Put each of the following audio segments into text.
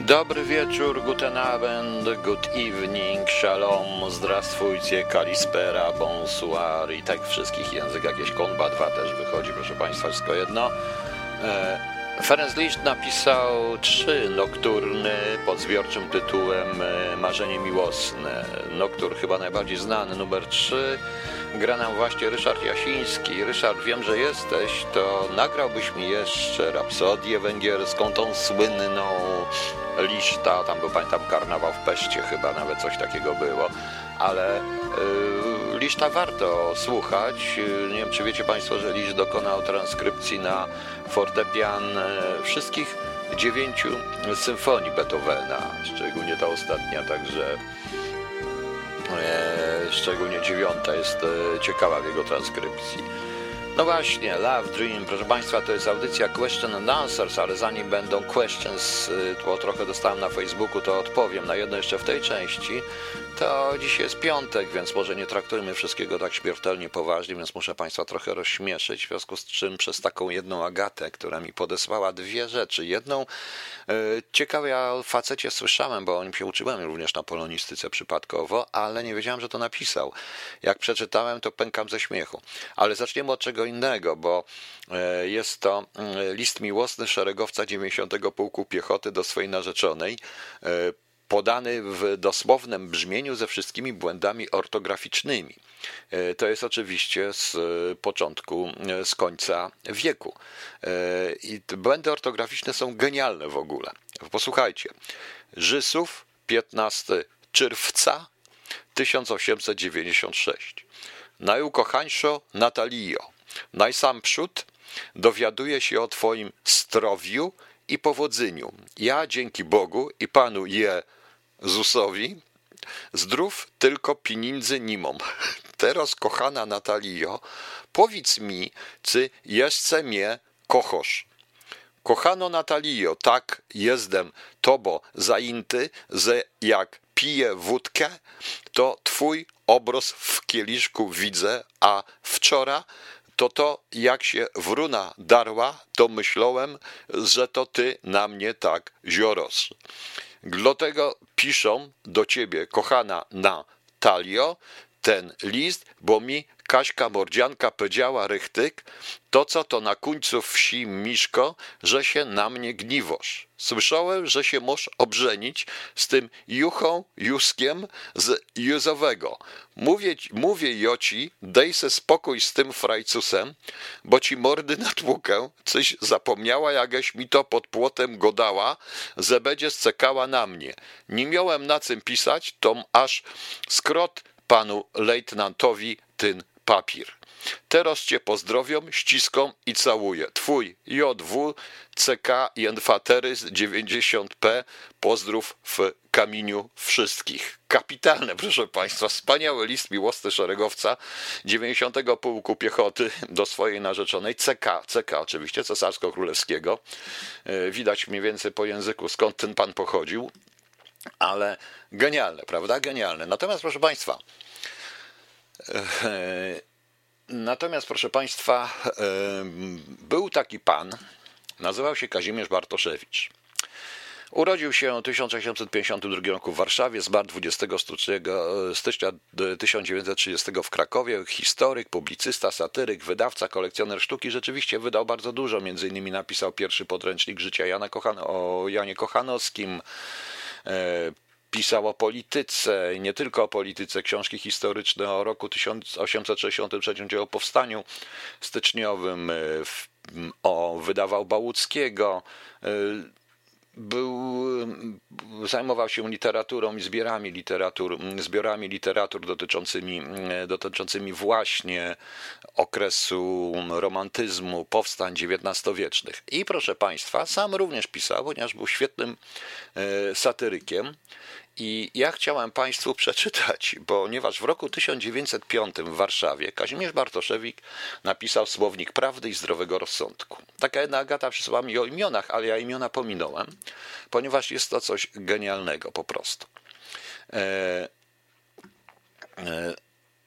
Dobry wieczór, guten Abend, good evening, shalom, zdrastwujcie, kalispera, bonsoir i tak wszystkich językach. Jakieś konba 2 też wychodzi, proszę Państwa, wszystko jedno. E, Ferenc Liszt napisał trzy nokturny pod zbiorczym tytułem e, Marzenie miłosne. Noktur chyba najbardziej znany, numer 3. Gra nam właśnie Ryszard Jasiński. Ryszard, wiem, że jesteś, to nagrałbyś mi jeszcze rapsodię węgierską, tą słynną Liszta, tam był pamiętam karnawał w Peście chyba, nawet coś takiego było, ale yy, Liszta warto słuchać. Yy, Nie wiem, czy wiecie Państwo, że Lisz dokonał transkrypcji na fortepian e, wszystkich dziewięciu symfonii Beethovena, szczególnie ta ostatnia, także e, szczególnie dziewiąta jest ciekawa w jego transkrypcji. No właśnie, Love Dream, proszę Państwa, to jest audycja Question and Answers, ale zanim będą questions, y, bo trochę dostałem na Facebooku, to odpowiem na jedno jeszcze w tej części. To dzisiaj jest piątek, więc może nie traktujmy wszystkiego tak śmiertelnie poważnie, więc muszę Państwa trochę rozśmieszyć, w związku z czym przez taką jedną Agatę, która mi podesłała dwie rzeczy. Jedną y, ciekawe, ja o facecie słyszałem, bo o nim się uczyłem również na polonistyce przypadkowo, ale nie wiedziałem, że to napisał. Jak przeczytałem, to pękam ze śmiechu. Ale zaczniemy od czego innego, bo e, jest to mm, list miłosny szeregowca 90. Pułku Piechoty do swojej narzeczonej, e, podany w dosłownym brzmieniu ze wszystkimi błędami ortograficznymi. E, To jest oczywiście z e, początku, e, z końca wieku. I błędy ortograficzne są genialne w ogóle. Posłuchajcie. Żysów, 15 czerwca 1896. Najukochańszo Natalio, najsamprzód dowiaduję się o Twoim zdrowiu i powodzeniu. Ja dzięki Bogu i Panu Jezusowi zdrów tylko pieniędzy nie mam. Teraz, kochana Natalio, powiedz mi, czy jeszcze mnie kochasz? Kochano Natalio, tak jestem tobo zajęty, że jak piję wódkę, to twój obraz w kieliszku widzę, a wczoraj to to jak się wruna darła, to myślałem, że to ty na mnie tak zioros. Dlatego piszą do ciebie, kochana Natalio, ten list, bo mi Kaśka Mordzianka powiedziała rychtyk, to co to na końcu wsi Miszko, że się na mnie gniwosz. Słyszałem, że się możesz obrzenić z tym Juchą Juskiem z Józowego. Mówię, mówię Joci, dej se spokój z tym frajcusem, bo ci mordy natłukę, coś zapomniała, jageś mi to pod płotem godała, że będzie scekała na mnie. Nie miałem na czym pisać, tom aż skrot panu lejtnantowi ten papier. Teraz cię pozdrowią, ściską i całuję. Twój JW CK Jenfaterys 90P. Pozdrów w kamieniu wszystkich. Kapitalne, proszę Państwa. Wspaniały list miłosny szeregowca 90. Pułku Piechoty do swojej narzeczonej CK. CK oczywiście, cesarsko-królewskiego. E, Widać mniej więcej po języku, skąd ten pan pochodził. Ale genialne, prawda? Genialne. Natomiast, proszę Państwa, Natomiast, proszę Państwa, był taki pan, nazywał się Kazimierz Bartoszewicz. Urodził się w 1852 roku w Warszawie, zmarł 20 stycznia- stycznia 1930 w Krakowie. Historyk, publicysta, satyryk, wydawca, kolekcjoner sztuki. Rzeczywiście wydał bardzo dużo. Między innymi napisał pierwszy podręcznik życia Jana Kochan- o Janie Kochanowskim. Pisał o polityce, nie tylko o polityce, książki historyczne o roku 1863, czyli o powstaniu styczniowym, m, o wydawał Bałuckiego. e, Był, zajmował się literaturą i zbiorami literatur, zbiorami literatur dotyczącymi, dotyczącymi właśnie okresu romantyzmu, powstań XIX-wiecznych. I proszę Państwa, sam również pisał, ponieważ był świetnym satyrykiem. I ja chciałem Państwu przeczytać, ponieważ w roku 1905 w Warszawie Kazimierz Bartoszewik napisał Słownik Prawdy i Zdrowego Rozsądku. Taka jedna Agata przysłała mi o imionach, ale ja imiona pominąłem, ponieważ jest to coś genialnego po prostu. E, e,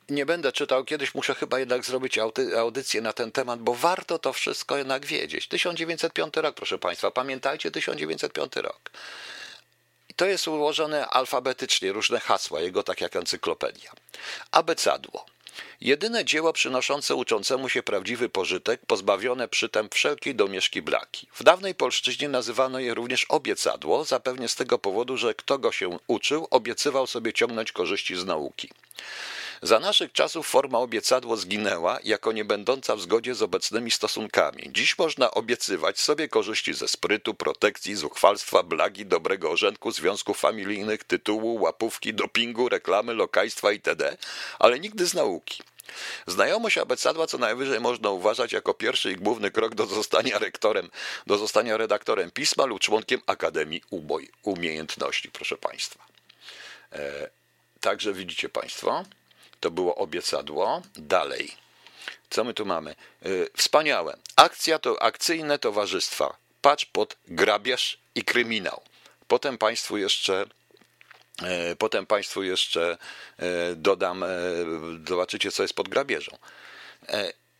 nie będę czytał, kiedyś muszę chyba jednak zrobić audycję na ten temat, bo warto to wszystko jednak wiedzieć. 1905 rok, proszę Państwa, pamiętajcie 1905 rok. I to jest ułożone alfabetycznie, różne hasła, jego tak jak encyklopedia. Abecadło. Jedyne dzieło przynoszące uczącemu się prawdziwy pożytek, pozbawione przytem wszelkiej domieszki blaki. W dawnej polszczyźnie nazywano je również obiecadło, zapewne z tego powodu, że kto go się uczył, obiecywał sobie ciągnąć korzyści z nauki. Za naszych czasów forma obiecadło zginęła, jako nie będąca w zgodzie z obecnymi stosunkami. Dziś można obiecywać sobie korzyści ze sprytu, protekcji, zuchwalstwa, blagi, dobrego orzenku, związków familijnych, tytułu, łapówki, dopingu, reklamy, lokajstwa itd., ale nigdy z nauki. Znajomość abecadła co najwyżej można uważać jako pierwszy i główny krok do zostania rektorem, do zostania redaktorem pisma lub członkiem Akademii Uboj Umiejętności, proszę Państwa. E, także widzicie Państwo, to było obiecadło. Dalej. Co my tu mamy? Yy, wspaniałe. Akcja to akcyjne towarzystwa. Patrz pod grabież i kryminał. Potem Państwu jeszcze yy, Potem Państwu jeszcze yy, dodam, zobaczycie, co jest pod grabieżą.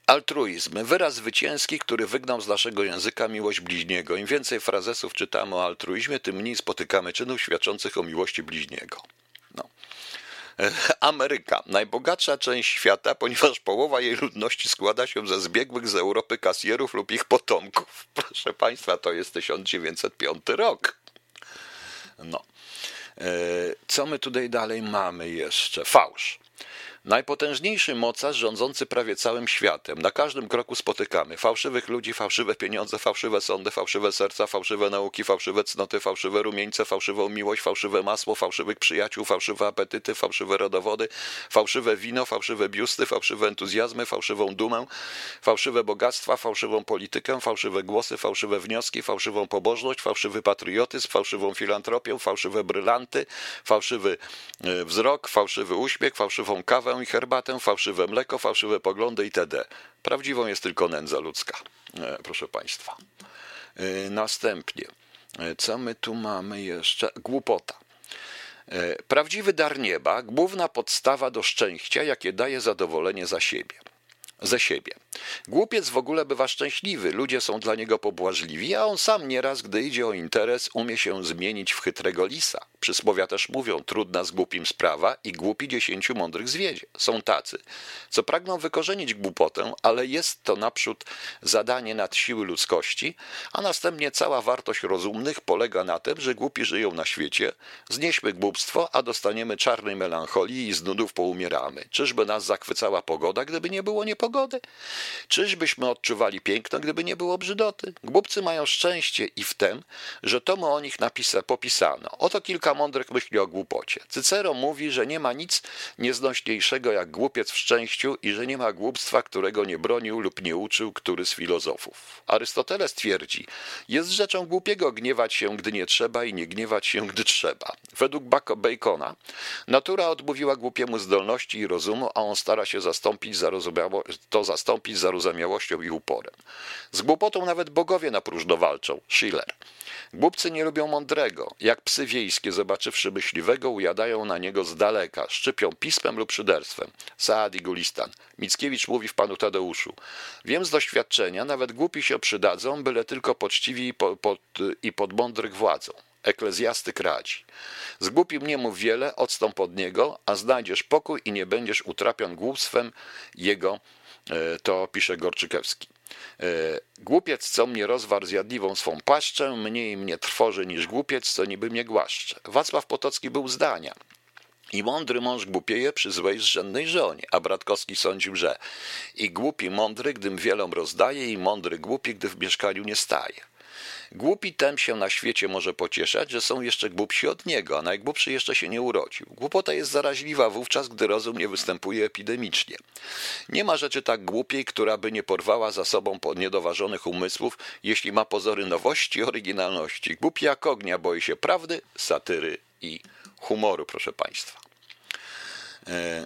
Altruizm, wyraz zwycięski, który wygnał z naszego języka miłość bliźniego. Im więcej frazesów czytamy o altruizmie, tym mniej spotykamy czynów świadczących o miłości bliźniego. Ameryka, najbogatsza część świata, ponieważ połowa jej ludności składa się ze zbiegłych z Europy kasjerów lub ich potomków. Proszę Państwa, to jest 1905 rok. No. E, co my tutaj dalej mamy jeszcze? Fałsz. Najpotężniejszy mocarz rządzący prawie całym światem. Na każdym kroku spotykamy fałszywych ludzi, fałszywe pieniądze, fałszywe sądy, fałszywe serca, fałszywe nauki, fałszywe cnoty, fałszywe rumieńce, fałszywą miłość, fałszywe masło, fałszywych przyjaciół, fałszywe apetyty, fałszywe rodowody, fałszywe wino, fałszywe biusty, fałszywe entuzjazmy, fałszywą dumę, fałszywe bogactwa, fałszywą politykę, fałszywe głosy, fałszywe wnioski, fałszywą pobożność, fałszywy patriotyzm, fałszywą filantropię, fałszywe brylanty, fałszywy e, wzrok, fałszywy uśmiech, fałszywą kawę, kawę i herbatę, fałszywe mleko, fałszywe poglądy itd. Prawdziwą jest tylko nędza ludzka, e, proszę Państwa. E, następnie, e, co my tu mamy jeszcze? Głupota. Prawdziwy dar nieba, główna podstawa do szczęścia, jakie daje zadowolenie za siebie ze siebie. Głupiec w ogóle bywa szczęśliwy, ludzie są dla niego pobłażliwi, a on sam nieraz, gdy idzie o interes, umie się zmienić w chytrego lisa. Przysłowia też mówią, trudna z głupim sprawa i głupi dziesięciu mądrych zwiedzie. Są tacy, co pragną wykorzenić głupotę, ale jest to naprzód zadanie nad siły ludzkości, a następnie cała wartość rozumnych polega na tym, że głupi żyją na świecie, znieśmy głupstwo, a dostaniemy czarnej melancholii i z nudów poumieramy. Czyżby nas zachwycała pogoda, gdyby nie było niepogody? Czyżbyśmy odczuwali piękno, gdyby nie było brzydoty? Głupcy mają szczęście i w tym, że to mu o nich napisa, popisano. Oto kilka mądrych myśli o głupocie. Cycero mówi, że nie ma nic nieznośniejszego jak głupiec w szczęściu i że nie ma głupstwa, którego nie bronił lub nie uczył który z filozofów. Arystoteles twierdzi, jest rzeczą głupiego gniewać się, gdy nie trzeba i nie gniewać się, gdy trzeba. Według Bacona natura odmówiła głupiemu zdolności i rozumu, a on stara się zastąpić to zastąpić zarozumiałością i uporem. Z głupotą nawet bogowie na próżno walczą. Schiller. Głupcy nie lubią mądrego. Jak psy wiejskie, zobaczywszy myśliwego, ujadają na niego z daleka, szczypią pismem lub szyderstwem. Saad i Gulistan. Mickiewicz mówi w panu Tadeuszu. Wiem z doświadczenia, nawet głupi się przydadzą, byle tylko poczciwi i, po, pod, i pod mądrych władzą. Eklezjastyk radzi. Z głupim nie mów wiele, odstąp od niego, a znajdziesz pokój i nie będziesz utrapion głupstwem jego, to pisze Gorczykewski. E, głupiec, co mnie rozwarł zjadliwą swą paszczę, mniej mnie trwoży niż głupiec, co niby mnie głaszcze. Wacław Potocki był zdania. I mądry mąż głupieje przy złej zrzędnej żonie, a Bratkowski sądził, że i głupi mądry, gdym wielom rozdaje, i mądry głupi, gdy w mieszkaniu nie staje. Głupi tem się na świecie może pocieszać, że są jeszcze głupsi od niego, a najgłupszy jeszcze się nie urodził. Głupota jest zaraźliwa wówczas, gdy rozum nie występuje epidemicznie. Nie ma rzeczy tak głupiej, która by nie porwała za sobą niedoważonych umysłów, jeśli ma pozory nowości i oryginalności. Głupi jak ognia boi się prawdy, satyry i humoru, proszę Państwa. E,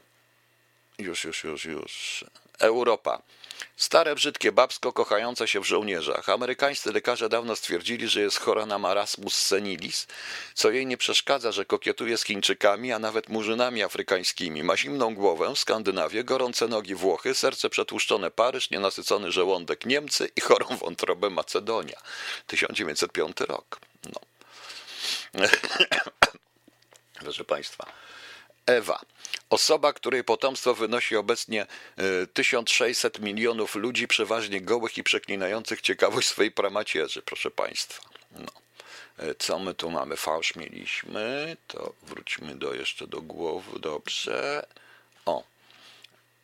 już, już, już, już. Europa. Stare, brzydkie babsko kochające się w żołnierzach. Amerykańscy lekarze dawno stwierdzili, że jest chora na marasmus senilis, co jej nie przeszkadza, że kokietuje z Chińczykami, a nawet murzynami afrykańskimi. Ma zimną głowę, Skandynawię, gorące nogi Włochy, serce przetłuszczone Paryż, nienasycony żołądek Niemcy i chorą wątrobę Macedonia. 1905 rok. No. proszę Państwa. Ewa. Osoba, której potomstwo wynosi obecnie 1600 milionów ludzi, przeważnie gołych i przeklinających ciekawość swojej pramacierzy, proszę Państwa. No. Co my tu mamy? Fałsz mieliśmy. To wróćmy do, jeszcze do głowy. Dobrze. O.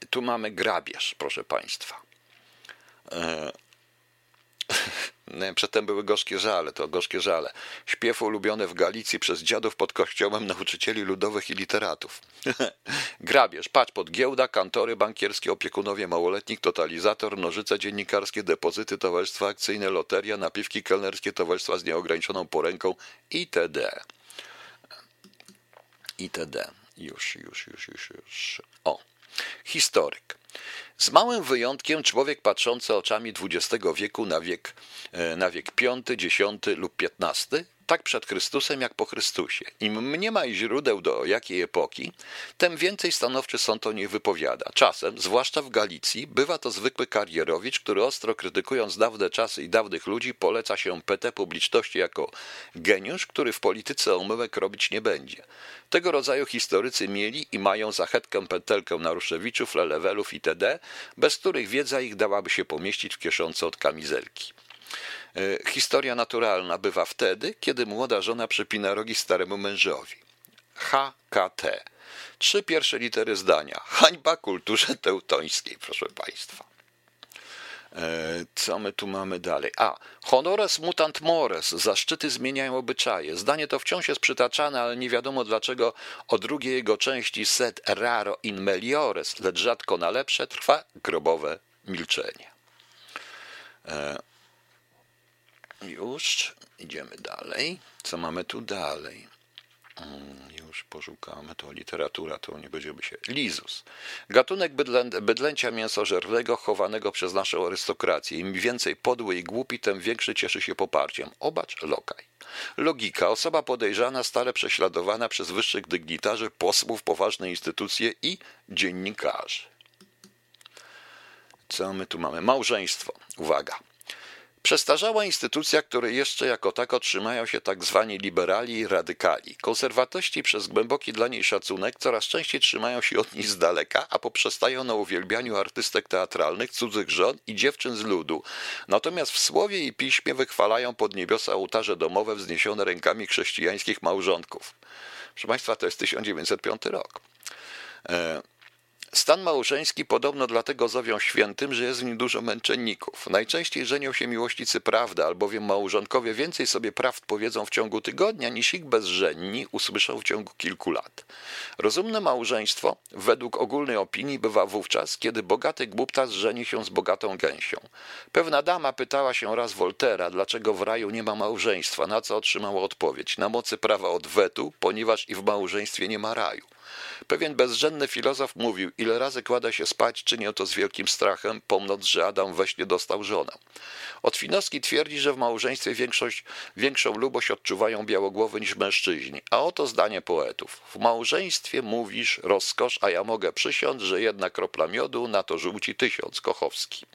Tu mamy grabież, proszę Państwa. E, przedtem były gorzkie żale, to gorzkie żale. Śpiew ulubiony w Galicji przez dziadów pod kościołem nauczycieli ludowych i literatów. Grabież, patrz pod giełda, kantory bankierskie, opiekunowie małoletnich, totalizator, nożyce dziennikarskie, depozyty, towarzystwa akcyjne, loteria, napiwki kelnerskie, towarzystwa z nieograniczoną poręką itd. itd. Już, już, już, już, już. O, historyk. Z małym wyjątkiem człowiek patrzący oczami XX wieku na wiek, e, na wiek V, X lub XV tak przed Chrystusem jak po Chrystusie. Im mniej źródeł do jakiej epoki, tym więcej stanowczy sąd o nich wypowiada. Czasem, zwłaszcza w Galicji, bywa to zwykły karierowicz, który ostro krytykując dawne czasy i dawnych ludzi, poleca się PT publiczności jako geniusz, który w polityce omyłek robić nie będzie. Tego rodzaju historycy mieli i mają zachetkę pętelkę Naruszewiczów, Lelewelów itd., bez których wiedza ich dałaby się pomieścić w kieszonce od kamizelki. E, historia naturalna bywa wtedy, kiedy młoda żona przypina rogi staremu mężowi. HKT. Trzy pierwsze litery zdania. Hańba kulturze teutońskiej, proszę Państwa. E, co my tu mamy dalej? A, honores mutant mores, zaszczyty zmieniają obyczaje. Zdanie to wciąż jest przytaczane, ale nie wiadomo dlaczego o drugiej jego części set raro in meliores, lecz rzadko na lepsze trwa grobowe milczenie. Już idziemy dalej. Co mamy tu dalej? Mm, już poszukamy, to literatura, to nie będziemy się. Lizus. Gatunek bydlę, bydlęcia mięsożernego chowanego przez naszą arystokrację. Im więcej podły i głupi, tym większy cieszy się poparciem. Obacz, lokaj. Logika. Osoba podejrzana, stale prześladowana przez wyższych dygnitarzy, posłów, poważne instytucje i dziennikarzy. Co my tu mamy? Małżeństwo. Uwaga. Przestarzała instytucja, której jeszcze jako tak otrzymają się tak zwani liberali i radykali. Konserwatości przez głęboki dla niej szacunek coraz częściej trzymają się od niej z daleka, a poprzestają na uwielbianiu artystek teatralnych, cudzych żon i dziewczyn z ludu. Natomiast w słowie i piśmie wychwalają pod niebiosa ołtarze domowe wzniesione rękami chrześcijańskich małżonków. Proszę Państwa, to jest 1905 rok. Stan małżeński podobno dlatego zowią świętym, że jest w nim dużo męczenników. Najczęściej żenią się miłośnicy prawdy, albowiem małżonkowie więcej sobie prawd powiedzą w ciągu tygodnia, niż ich bezżenni usłyszą w ciągu kilku lat. Rozumne małżeństwo, według ogólnej opinii, bywa wówczas, kiedy bogaty głuptas żeni się z bogatą gęsią. Pewna dama pytała się raz Woltera, dlaczego w raju nie ma małżeństwa, na co otrzymała odpowiedź, na mocy prawa odwetu, ponieważ i w małżeństwie nie ma raju. Pewien bezrzędny filozof mówił, ile razy kłada się spać, czynię to z wielkim strachem, pomnąc, że Adam we śnie dostał żonę. Otwinowski twierdzi, że w małżeństwie większość, większą lubość odczuwają białogłowy niż mężczyźni. A oto zdanie poetów. W małżeństwie mówisz rozkosz, a ja mogę przysiąc, że jedna kropla miodu na to żółci tysiąc. Kochowski.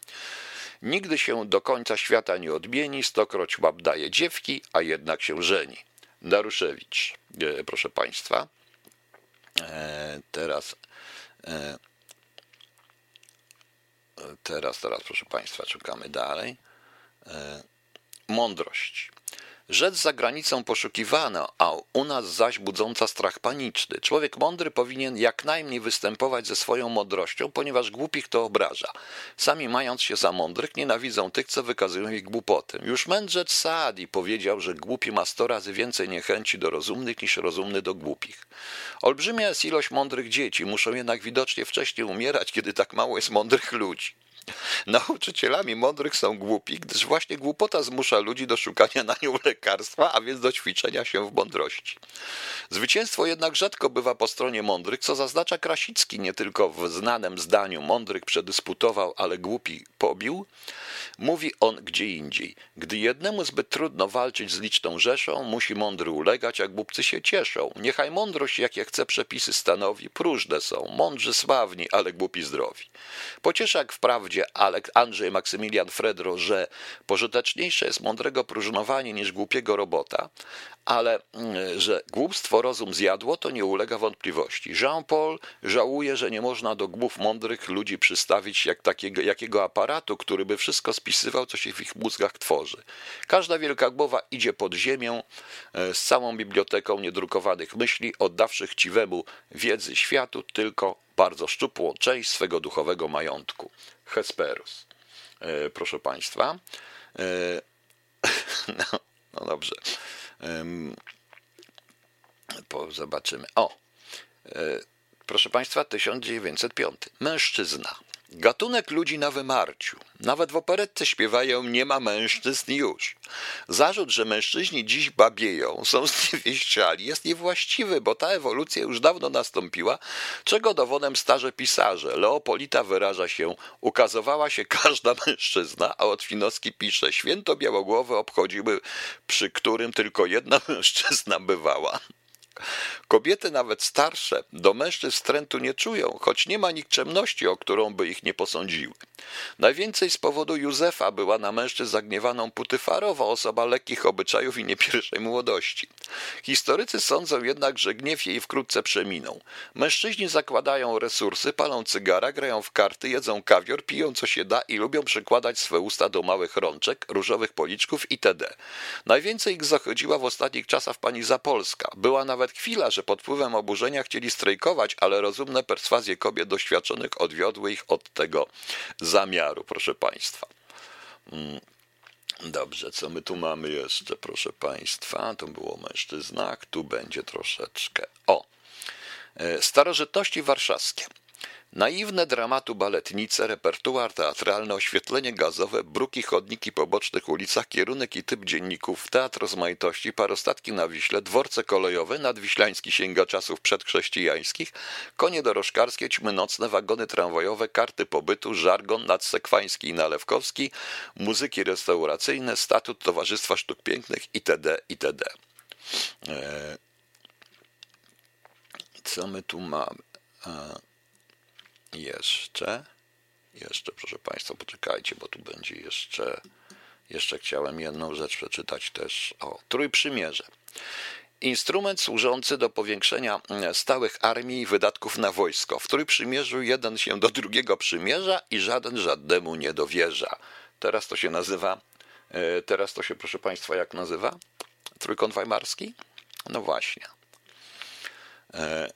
Nigdy się do końca świata nie odmieni, stokroć łap daje dziewki, a jednak się żeni. Daruszewicz, e, proszę Państwa. E, teraz, e, teraz, teraz, proszę Państwa, czekamy dalej. E, mądrość. Rzecz za granicą poszukiwana, a u nas zaś budząca strach paniczny. Człowiek mądry powinien jak najmniej występować ze swoją mądrością, ponieważ głupich to obraża. Sami mając się za mądrych, nienawidzą tych, co wykazują ich głupoty. Już mędrzec Saadi powiedział, że głupi ma sto razy więcej niechęci do rozumnych niż rozumny do głupich. Olbrzymia jest ilość mądrych dzieci, muszą jednak widocznie wcześniej umierać, kiedy tak mało jest mądrych ludzi. Nauczycielami mądrych są głupi, gdyż właśnie głupota zmusza ludzi do szukania na nią lekarstwa, a więc do ćwiczenia się w mądrości. Zwycięstwo jednak rzadko bywa po stronie mądrych, co zaznacza Krasicki nie tylko w znanym zdaniu mądrych przedysputował, ale głupi pobił. Mówi on gdzie indziej. Gdy jednemu zbyt trudno walczyć z liczną rzeszą, musi mądry ulegać, a głupcy się cieszą. Niechaj mądrość, jakie chce przepisy stanowi, próżne są, mądrzy sławni, ale głupi zdrowi. Pociesza jak wprawdzie Andrzej Maksymilian Fredro, że pożyteczniejsze jest mądrego próżnowanie niż głupi głupiego robota, ale mm, że głupstwo rozum zjadło, to nie ulega wątpliwości. Jean-Paul żałuje, że nie można do głów mądrych ludzi przystawić jak takiego, jakiego aparatu, który by wszystko spisywał, co się w ich mózgach tworzy. Każda wielka głowa idzie pod ziemię e, z całą biblioteką niedrukowanych myśli, oddawszy chciwemu wiedzy światu tylko bardzo szczupłą część swego duchowego majątku. Hesperus. E, proszę Państwa. E, no, no dobrze. Zobaczymy. O, e, proszę Państwa, 1905. Mężczyzna. Gatunek ludzi na wymarciu. Nawet w operetce śpiewają nie ma mężczyzn już. Zarzut, że mężczyźni dziś babieją, są zniewieściali, jest niewłaściwy, bo ta ewolucja już dawno nastąpiła, czego dowodem starze pisarze. Leopolita wyraża się, ukazowała się każda mężczyzna, a Otwinowski pisze, święto białogłowy obchodziły, przy którym tylko jedna mężczyzna bywała. Kobiety, nawet starsze, do mężczyzn wstrętu nie czują, choć nie ma nikczemności, o którą by ich nie posądziły. Najwięcej z powodu Józefa była na mężczyzn zagniewaną Putyfarowa, osoba lekkich obyczajów i nie pierwszej młodości. Historycy sądzą jednak, że gniew jej wkrótce przeminął. Mężczyźni zakładają resursy, palą cygara, grają w karty, jedzą kawior, piją co się da i lubią przykładać swe usta do małych rączek, różowych policzków itd. Najwięcej ich zachodziła w ostatnich czasach pani Zapolska. Była nawet chwila, że pod wpływem oburzenia chcieli strajkować, ale rozumne perswazje kobiet doświadczonych odwiodły ich od tego zamiaru, proszę Państwa. Mm. Dobrze, co my tu mamy jeszcze, proszę Państwa? To było o mężczyznach, tu będzie troszeczkę. O, e, starożytności warszawskie. Naiwne dramatu baletnice, repertuar teatralny, oświetlenie gazowe, bruki, chodniki po bocznych ulicach, kierunek i typ dzienników, teatr rozmaitości, parostatki na Wiśle, dworce kolejowe, nadwiślański sięga czasów przedchrześcijańskich, konie dorożkarskie, ćmy nocne, wagony tramwajowe, karty pobytu, żargon nadsekwański i nalewkowski, muzyki restauracyjne, statut Towarzystwa Sztuk Pięknych itd. itd. Eee, co my tu mamy? Jeszcze, jeszcze, proszę Państwa, poczekajcie, bo tu będzie jeszcze, jeszcze chciałem jedną rzecz przeczytać też. O, Trójprzymierze. Instrument służący do powiększenia mm, stałych armii i wydatków na wojsko. W Trójprzymierzu jeden się do drugiego przymierza i żaden żadnemu nie dowierza. Teraz to się nazywa, e, teraz to się, proszę Państwa, jak nazywa? Trójkąt Weimarski? No właśnie. E,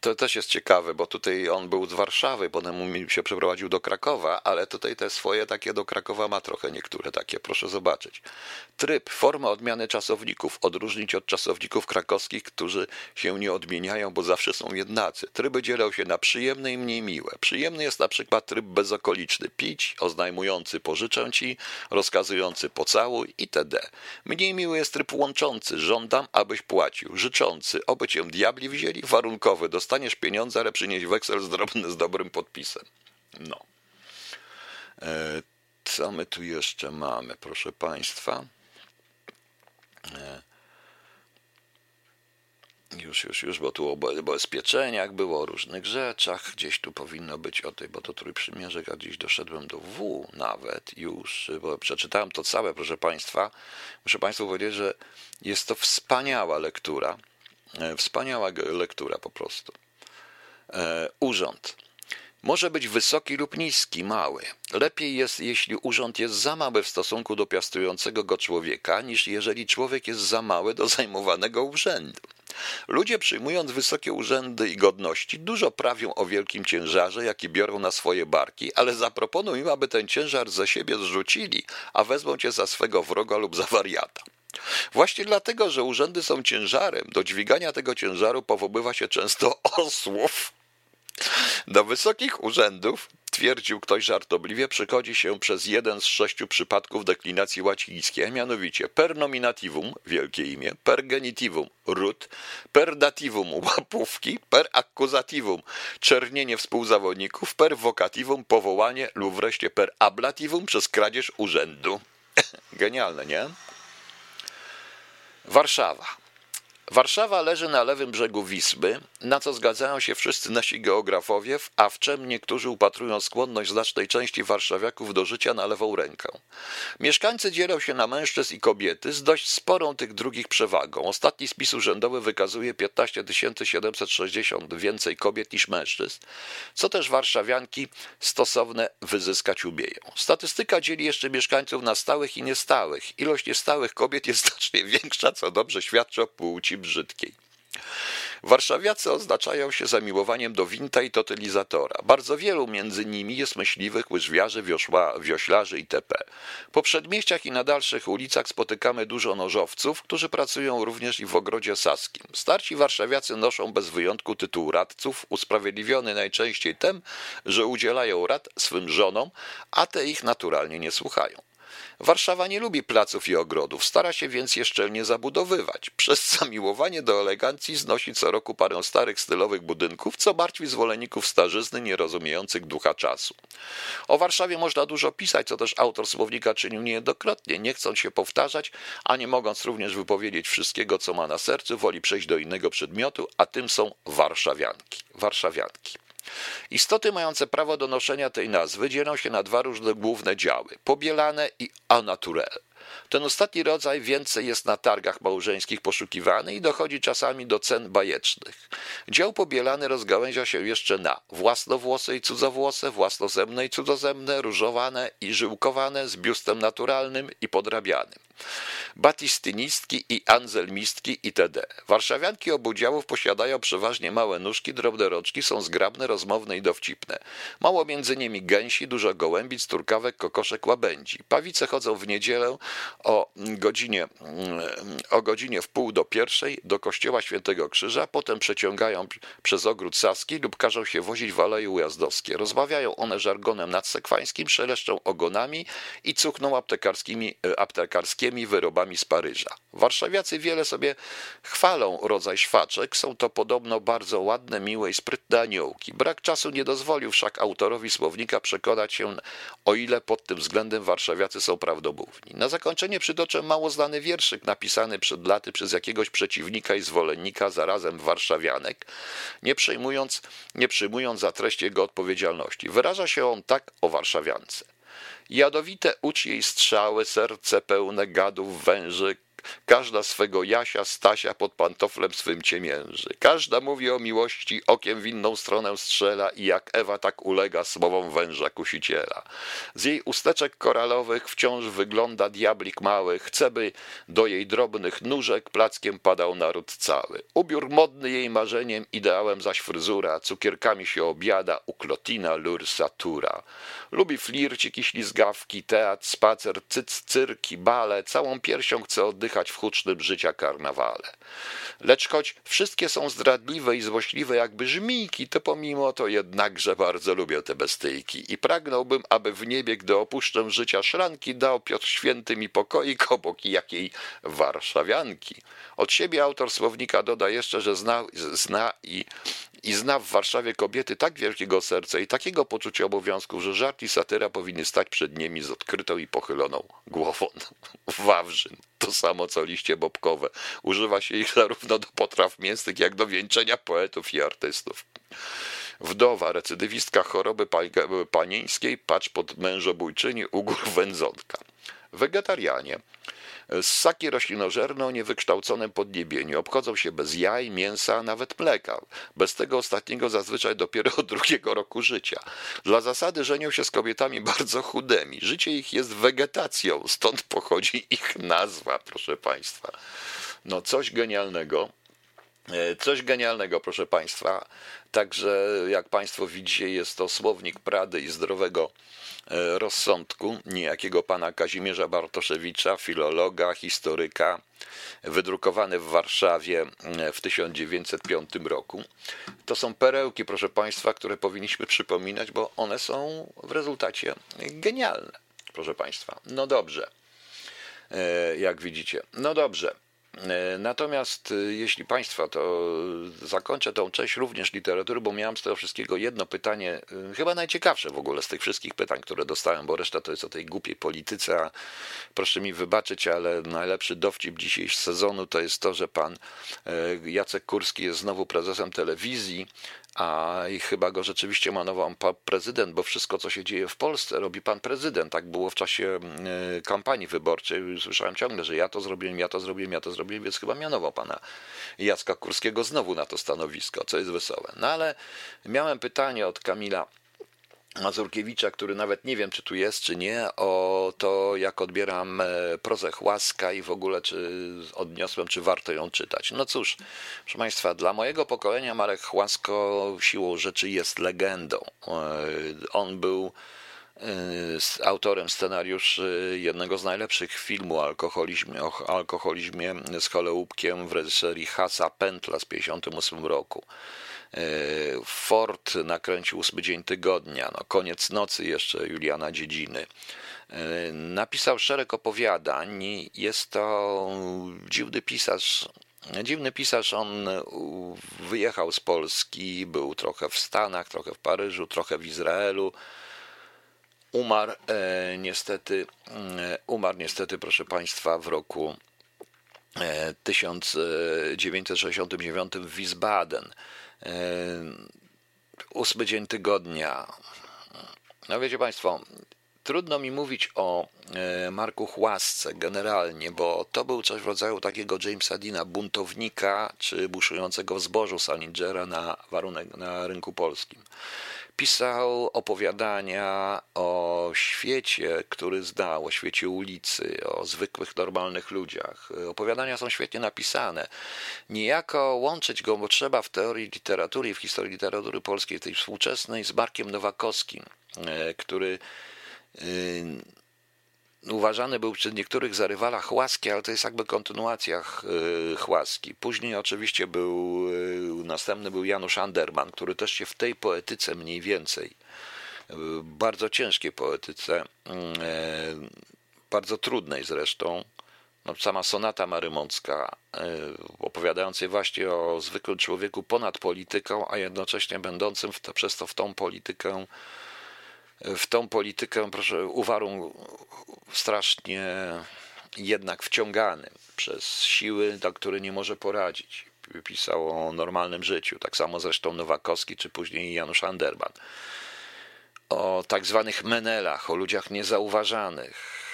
to też jest ciekawe, bo tutaj on był z Warszawy, potem się przeprowadził do Krakowa, ale tutaj te swoje takie do Krakowa ma trochę niektóre takie, proszę zobaczyć. Tryb, forma odmiany czasowników, odróżnić od czasowników krakowskich, którzy się nie odmieniają, bo zawsze są jednacy. Tryby dzielą się na przyjemne i mniej miłe. Przyjemny jest na przykład tryb bezokoliczny, pić, oznajmujący pożyczę ci, rozkazujący pocałuj itd. Mniej miły jest tryb łączący, żądam, abyś płacił, życzący, oby cię diabli wzięli, warunkowy, dostaniesz pieniądze, ale przynieś weksel z, drobny, z dobrym podpisem. No. E, co my tu jeszcze mamy, proszę Państwa? E, już, już, już, bo tu o bezpieczeniach było, o różnych rzeczach. Gdzieś tu powinno być o tej, bo to Trójprzymierze, a gdzieś doszedłem do W nawet już, bo przeczytałem to całe, proszę Państwa. Muszę Państwu powiedzieć, że jest to wspaniała lektura. E, wspaniała lektura po prostu. E, urząd. Może być wysoki lub niski, mały. Lepiej jest, jeśli urząd jest za mały w stosunku do piastującego go człowieka, niż jeżeli człowiek jest za mały do zajmowanego urzędu. Ludzie przyjmując wysokie urzędy i godności dużo prawią o wielkim ciężarze, jaki biorą na swoje barki, ale zaproponuj im, aby ten ciężar ze siebie zrzucili, a wezmą cię za swego wroga lub za wariata. Właśnie dlatego, że urzędy są ciężarem, do dźwigania tego ciężaru powoływa się często osłów. Do wysokich urzędów, twierdził ktoś żartobliwie, przychodzi się przez jeden z sześciu przypadków deklinacji łacińskiej, mianowicie per nominativum, wielkie imię, per genitivum, ród, per dativum, łapówki, per accusativum, czernienie współzawodników, per vocativum, powołanie lub wreszcie per ablativum przez kradzież urzędu. Genialne, nie? Warszawa. Warszawa leży na lewym brzegu Wisły, na co zgadzają się wszyscy nasi geografowie, a w czym niektórzy upatrują skłonność znacznej części warszawiaków do życia na lewą rękę. Mieszkańcy dzielą się na mężczyzn i kobiety z dość sporą tych drugich przewagą. Ostatni spis urzędowy wykazuje 15 760 więcej kobiet niż mężczyzn, co też warszawianki stosowne wyzyskać umieją. Statystyka dzieli jeszcze mieszkańców na stałych i niestałych. Ilość niestałych kobiet jest znacznie większa, co dobrze świadczy o płci brzydkiej. Warszawiacy oznaczają się zamiłowaniem do winta i totylizatora. Bardzo wielu między nimi jest myśliwych, łyżwiarzy, wiosła, wioślarzy itp. Po przedmieściach i na dalszych ulicach spotykamy dużo nożowców, którzy pracują również i w ogrodzie saskim. Starci warszawiacy noszą bez wyjątku tytuł radców, usprawiedliwiony najczęściej tym, że udzielają rad swym żonom, a te ich naturalnie nie słuchają. Warszawa nie lubi placów i ogrodów, stara się więc je szczelnie zabudowywać. Przez zamiłowanie do elegancji znosi co roku parę starych stylowych budynków, co martwi zwolenników starzyzny nierozumiejących ducha czasu. O Warszawie można dużo pisać, co też autor słownika czynił niejednokrotnie, nie chcąc się powtarzać, a nie mogąc również wypowiedzieć wszystkiego, co ma na sercu, woli przejść do innego przedmiotu, a tym są warszawianki. Warszawianki. Istoty mające prawo do noszenia tej nazwy dzielą się na dwa różne główne działy pobielane i anaturel. Ten ostatni rodzaj więcej jest na targach małżeńskich poszukiwany i dochodzi czasami do cen bajecznych. Dział pobielany rozgałęzia się jeszcze na własnowłose i cudzowłose, własnozemne i cudzozemne, różowane i żyłkowane z biustem naturalnym i podrabianym batistynistki i anzelmistki itd. Warszawianki obu działów posiadają przeważnie małe nóżki, drobne rączki, są zgrabne, rozmowne i dowcipne. Mało między nimi gęsi, dużo gołębic, turkawek, kokoszek, łabędzi. Pawice chodzą w niedzielę o godzinie, mm, o godzinie w pół do pierwszej do kościoła Świętego Krzyża, potem przeciągają przez ogród Saski lub każą się wozić w Aleje Ujazdowskie. Rozmawiają one żargonem nadsekwańskim, szeleszczą ogonami i cuchną aptekarskimi, e, aptekarskimi wyrobami z Paryża. Warszawiacy wiele sobie chwalą rodzaj szwaczek, są to podobno bardzo ładne, miłe i sprytne aniołki. Brak czasu nie dozwolił wszak autorowi słownika przekonać się, o ile pod tym względem warszawiacy są prawdomówni. Na zakończenie przytoczę mało znany wierszyk napisany przed laty przez jakiegoś przeciwnika i zwolennika zarazem warszawianek, nie przejmując, nie przyjmując za treść jego odpowiedzialności. Wyraża się on tak o warszawiance. Jadowite ucz jej strzały, serce pełne gadów węży, Każda swego Jasia, Stasia pod pantoflem swym ciemięży. Każda mówi o miłości, okiem w inną stronę strzela i jak Ewa tak ulega słowom węża kusiciela. Z jej usteczek koralowych wciąż wygląda diablik mały, chce by do jej drobnych nóżek plackiem padał naród cały. Ubiór modny jej marzeniem, ideałem zaś fryzura, cukierkami się obiada, uklotina, lur, satura. Lubi flircik i ślizgawki, teatr, spacer, cyc, cyrki, bale, całą piersią chce oddychać w hucznym życia karnawale. Lecz choć wszystkie są zdradliwe i złośliwe jakby żmijki, to pomimo to jednakże bardzo lubię te bestyjki i pragnąłbym, aby w niebie, gdy opuszczę życia szranki, dał Piotr Święty mi pokoik obok jakiej warszawianki. Od siebie autor słownika doda jeszcze, że zna, zna i i zna w Warszawie kobiety tak wielkiego serca i takiego poczucia obowiązków, że żart i satyra powinny stać przed nimi z odkrytą i pochyloną głową. Wawrzyn, to samo co liście bobkowe. Używa się ich zarówno do potraw mięsnych, jak do wieńczenia poetów i artystów. Wdowa, recydywistka choroby panieńskiej, patrz pod mężobójczyni, ugór wędzonka. Wegetarianie Ssaki roślinożerne o niewykształconym podniebieniu obchodzą się bez jaj, mięsa, nawet mleka. Bez tego ostatniego zazwyczaj dopiero od drugiego roku życia. Dla zasady żenią się z kobietami bardzo chudymi. Życie ich jest wegetacją, stąd pochodzi ich nazwa, proszę Państwa. No coś genialnego. E, coś genialnego, proszę Państwa. Także, jak Państwo widzicie, jest to słownik Prady i zdrowego e, rozsądku niejakiego pana Kazimierza Bartoszewicza, filologa, historyka, wydrukowany w Warszawie e, w 1905 roku. To są perełki, proszę Państwa, które powinniśmy przypominać, bo one są w rezultacie genialne, proszę Państwa. No dobrze, jak widzicie. No dobrze. E, natomiast e, jeśli Państwa, to zakończę tą część również literatury, bo miałem z tego wszystkiego jedno pytanie, e, chyba najciekawsze w ogóle z tych wszystkich pytań, które dostałem, bo reszta to jest o tej głupiej polityce, a proszę mi wybaczyć, ale najlepszy dowcip dzisiejszego sezonu to jest to, że pan Jacek Kurski jest znowu prezesem telewizji, a i chyba go rzeczywiście manował pan prezydent, bo wszystko, co się dzieje w Polsce, robi pan prezydent. Tak było w czasie kampanii wyborczej. Słyszałem ciągle, że ja to zrobiłem, ja to zrobiłem, ja to zrobiłem, więc chyba mianował pana Jacka Kurskiego znowu na to stanowisko, co jest wesołe. No ale miałem pytanie od Kamila Mazurkiewicza, który nawet nie wiem, czy tu jest, czy nie, o to, jak odbieram e, prozę Chłaska i w ogóle, czy odniosłem, czy warto ją czytać. No cóż, proszę Państwa, dla mojego pokolenia Marek Chłasko siłą rzeczy jest legendą. E, on był e, autorem scenariuszy jednego z najlepszych filmów o alkoholizmie, o alkoholizmie z Holełupkiem w reżyserii Hasa Pętla z 1958 roku. E, Ford nakręcił ósmy dzień tygodnia, no, koniec nocy jeszcze Juliana Dziedziny. E, napisał szereg opowiadań. Jest to dziwny pisarz. Dziwny pisarz, on wyjechał z Polski, był trochę w Stanach, trochę w Paryżu, trochę w Izraelu. Umarł e, niestety, e, umarł niestety, proszę Państwa, w roku 1969 w Wiesbaden. Ósmy dzień tygodnia. No wiecie Państwo, trudno mi mówić o e, Marku Chłasce generalnie, bo to był coś w rodzaju takiego Jamesa Dina, buntownika czy buszującego w zbożu Salingera na, warunek, na rynku polskim pisał opowiadania o świecie, który znał, o świecie ulicy, o zwykłych, normalnych ludziach. Opowiadania są świetnie napisane. Niejako łączyć go, bo trzeba w teorii literatury i w historii literatury polskiej, tej współczesnej, z Markiem Nowakowskim, e, który e, uważany był przez niektórych za rywala Chłaski, ale to jest jakby kontynuacja e, Chłaski. Później oczywiście był, e, następny był Janusz Anderman, który też się w tej poetyce mniej więcej, e, bardzo ciężkiej poetyce, bardzo trudnej zresztą, no, sama sonata marymącka, opowiadającej właśnie o zwykłym człowieku ponad polityką, a jednocześnie będącym to, przez to w tą politykę w tą politykę, proszę, uwarun strasznie jednak wciąganym przez siły, do które nie może poradzić. Pisał o normalnym życiu, tak samo zresztą Nowakowski, czy później Janusz Anderman. O tak zwanych menelach, o ludziach niezauważanych,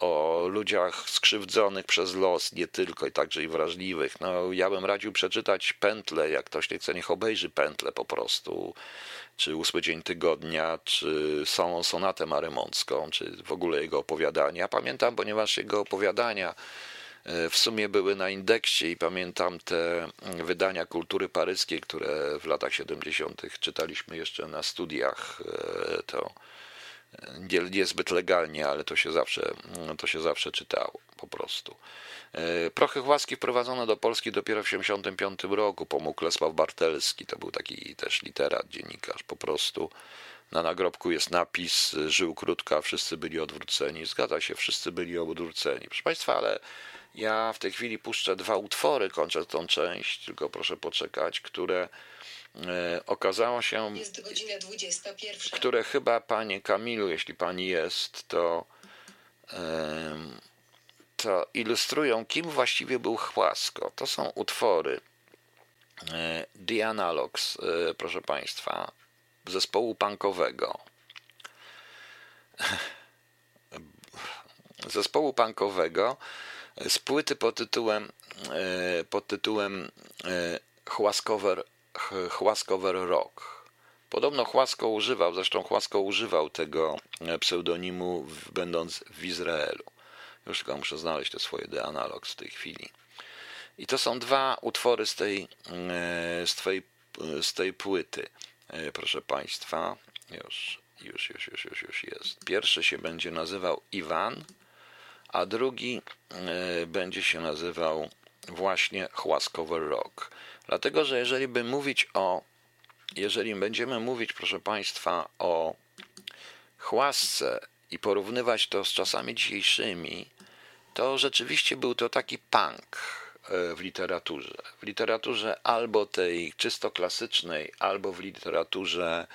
o ludziach skrzywdzonych przez los, nie tylko, i także i wrażliwych. No, ja bym radził przeczytać Pętle, jak ktoś nie chce, niech obejrzy Pętle po prostu czy Ósmy Dzień Tygodnia, czy samą sonatę marymącką, czy w ogóle jego opowiadania. Pamiętam, ponieważ jego opowiadania e, w sumie były na indeksie i pamiętam te wydania kultury paryskiej, które w latach 70. czytaliśmy jeszcze na studiach. E, to niezbyt legalnie, ale to się zawsze, to się zawsze czytało po prostu. E, prochy Chłaski wprowadzono do Polski dopiero w 1975 roku. Pomógł Lesław Bartelski, to był taki też literat, dziennikarz po prostu. Na nagrobku jest napis, żył krótko, a wszyscy byli odwróceni. Zgadza się, wszyscy byli odwróceni. Proszę Państwa, ale ja w tej chwili puszczę dwa utwory, kończę tą część, tylko proszę poczekać, które okazało się... Jest godzina 21. Które chyba, Panie Kamilu, jeśli Pani jest, to to ilustrują, kim właściwie był Chłasko. To są utwory e, The Analogs, e, proszę Państwa, zespołu punkowego. Zespołu punkowego z płyty pod tytułem, e, pod tytułem Chłaskover, Chłaskover Rock. Podobno Chłasko używał, zresztą Chłasko używał tego pseudonimu będąc w Izraelu. Już tylko muszę znaleźć te swoje The Analogs w tej chwili. I to są dwa utwory z tej, e, z tej, z tej płyty, e, proszę Państwa. Już, już, już, już, już, już jest. Pierwszy się będzie nazywał Iwan, a drugi e, będzie się nazywał właśnie Chłaskover Rock. Dlatego, że jeżeli by mówić o, jeżeli będziemy mówić, proszę Państwa, o chłasce i porównywać to z czasami dzisiejszymi, to rzeczywiście był to taki punk e, w literaturze. W literaturze albo tej czysto klasycznej, albo w literaturze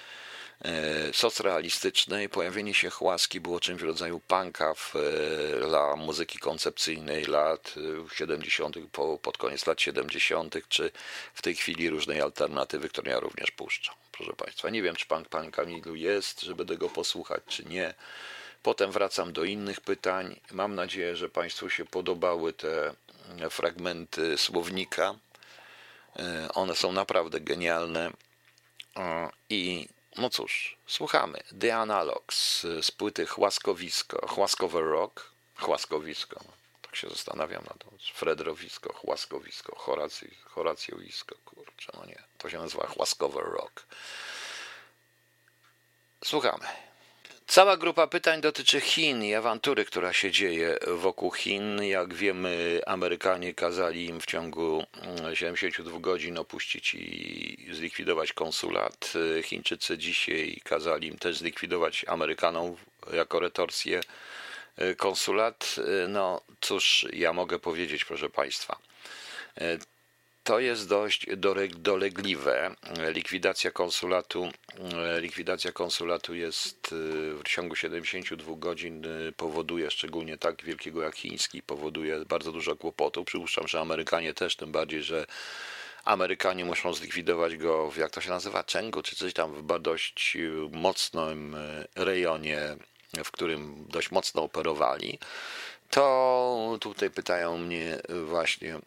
socrealistycznej pojawienie się Chłaski było czymś w rodzaju punka w, e, dla muzyki koncepcyjnej lat 70., po, pod koniec lat 70., czy w tej chwili różnej alternatywy, którą ja również puszczam. Proszę Państwa, nie wiem, czy pan, pan Kamilu jest, żeby tego posłuchać, czy nie. Potem wracam do innych pytań. Mam nadzieję, że Państwu się podobały te fragmenty słownika. E, one są naprawdę genialne. E, I no cóż, słuchamy. The Analogs z płyty Chłaskowisko, Chłaskowe Rock, Chłaskowisko. Tak się zastanawiam na to. Fredrowisko, Chłaskowisko, Horacy, Horacjowisko, kurczę, no nie. To się nazywa Chłaskowe Rock. Słuchamy. Cała grupa pytań dotyczy Chin i awantury, która się dzieje wokół Chin. Jak wiemy, Amerykanie kazali im w ciągu 72 mm, godzin opuścić i zlikwidować konsulat. Chińczycy dzisiaj kazali im też zlikwidować Amerykanom jako retorsję y, konsulat. Y, no cóż, ja mogę powiedzieć, proszę Państwa. To jest dość dolegliwe. Likwidacja konsulatu, likwidacja konsulatu jest y, w ciągu 72 godzin y, powoduje, szczególnie tak wielkiego jak chiński, powoduje bardzo dużo kłopotów. Przypuszczam, że Amerykanie też, tym bardziej, że Amerykanie muszą zlikwidować go w, jak to się nazywa, Czengu, czy coś tam w dość mocnym rejonie, w którym dość mocno operowali. To tutaj pytają mnie właśnie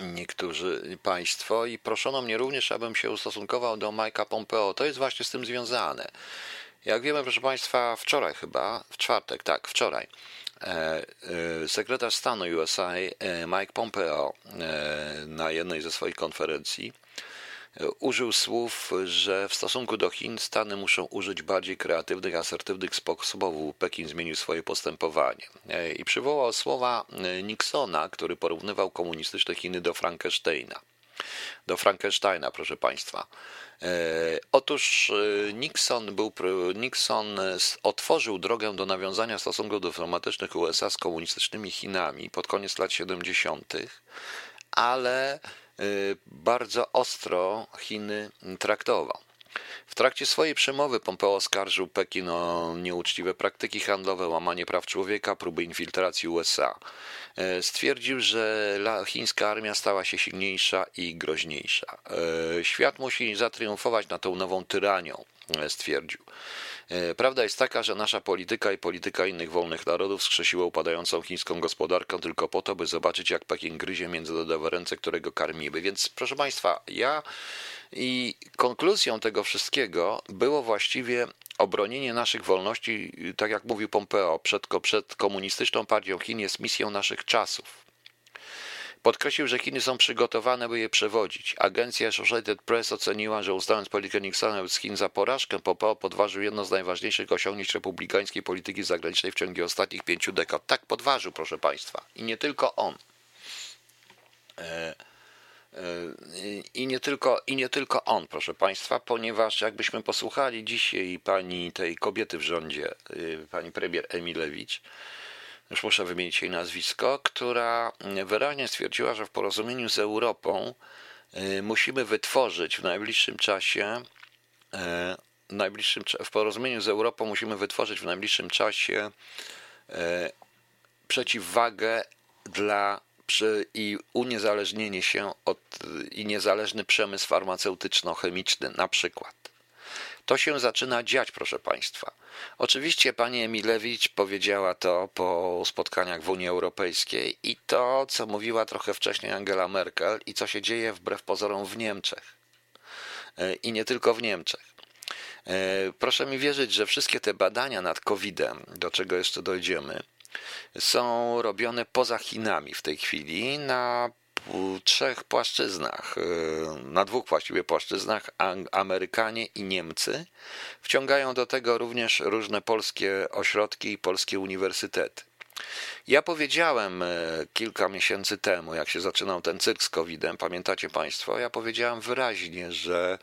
niektórzy państwo i proszono mnie również, abym się ustosunkował do Mike'a Pompeo. To jest właśnie z tym związane. Jak wiemy, proszę Państwa, wczoraj chyba, w czwartek, tak, wczoraj, e, e, sekretarz stanu USA e, Mike Pompeo na jednej ze swoich konferencji użył słów, że w stosunku do Chin Stany muszą użyć bardziej kreatywnych, asertywnych sposobów. Pekin zmienił swoje postępowanie. E, I przywołał słowa e, Nixona, który porównywał komunistyczne Chiny do Frankensteina. Do Frankensteina, proszę Państwa. E, otóż Nixon, był, Nixon otworzył drogę do nawiązania stosunków dyplomatycznych USA z komunistycznymi Chinami pod koniec lat 70., ale bardzo ostro Chiny traktował. W trakcie swojej przemowy Pompeo oskarżył Pekin o nieuczciwe praktyki handlowe, łamanie praw człowieka, próby infiltracji USA. Y, stwierdził, że chińska armia stała się silniejsza i groźniejsza. Y, świat musi zatriumfować nad tą nową tyranią, stwierdził. E, prawda jest taka, że nasza polityka i polityka innych wolnych narodów skrzesiła upadającą chińską gospodarkę tylko po to, by zobaczyć, jak Pekin gryzie międzynarodowe ręce, którego karmimy. Więc proszę Państwa, ja i konkluzją tego wszystkiego było właściwie obronienie naszych wolności, tak jak mówił Pompeo, przed, przed komunistyczną partią Chin jest misją naszych czasów. Podkreślił, że Chiny są przygotowane, by je przewodzić. Agencja Associated Press oceniła, że uznając politykę Nixona z Chin za porażkę, Pompeo podważył jedno z najważniejszych osiągnięć republikańskiej polityki zagranicznej w ciągu ostatnich pięciu dekad. Tak podważył, proszę Państwa. I nie tylko on. E, e, I nie, tylko, I nie tylko on, proszę Państwa, ponieważ jakbyśmy posłuchali dzisiaj pani tej kobiety w rządzie, y, pani premier Emilewicz, już muszę wymienić jej nazwisko, która wyraźnie stwierdziła, że w porozumieniu z Europą y, musimy wytworzyć w najbliższym czasie y, w, najbliższym, w porozumieniu z Europą musimy wytworzyć w najbliższym czasie y, przeciwwagę dla i uniezależnienie się od i niezależny przemysł farmaceutyczno-chemiczny na przykład. To się zaczyna dziać, proszę Państwa. Oczywiście pani Emilewicz powiedziała to po spotkaniach w Unii Europejskiej i to, co mówiła trochę wcześniej Angela Merkel i co się dzieje wbrew pozorom w Niemczech. E, I nie tylko w Niemczech. E, proszę mi wierzyć, że wszystkie te badania nad COVID-em, do czego jeszcze dojdziemy, są robione poza Chinami w tej chwili na trzech płaszczyznach, y, na dwóch właściwie płaszczyznach, Amerykanie i Niemcy. Wciągają do tego również różne polskie ośrodki i polskie uniwersytety. Ja powiedziałem y, kilka miesięcy temu, jak się zaczynał ten cyrk z COVID-em, pamiętacie Państwo, ja powiedziałem wyraźnie, że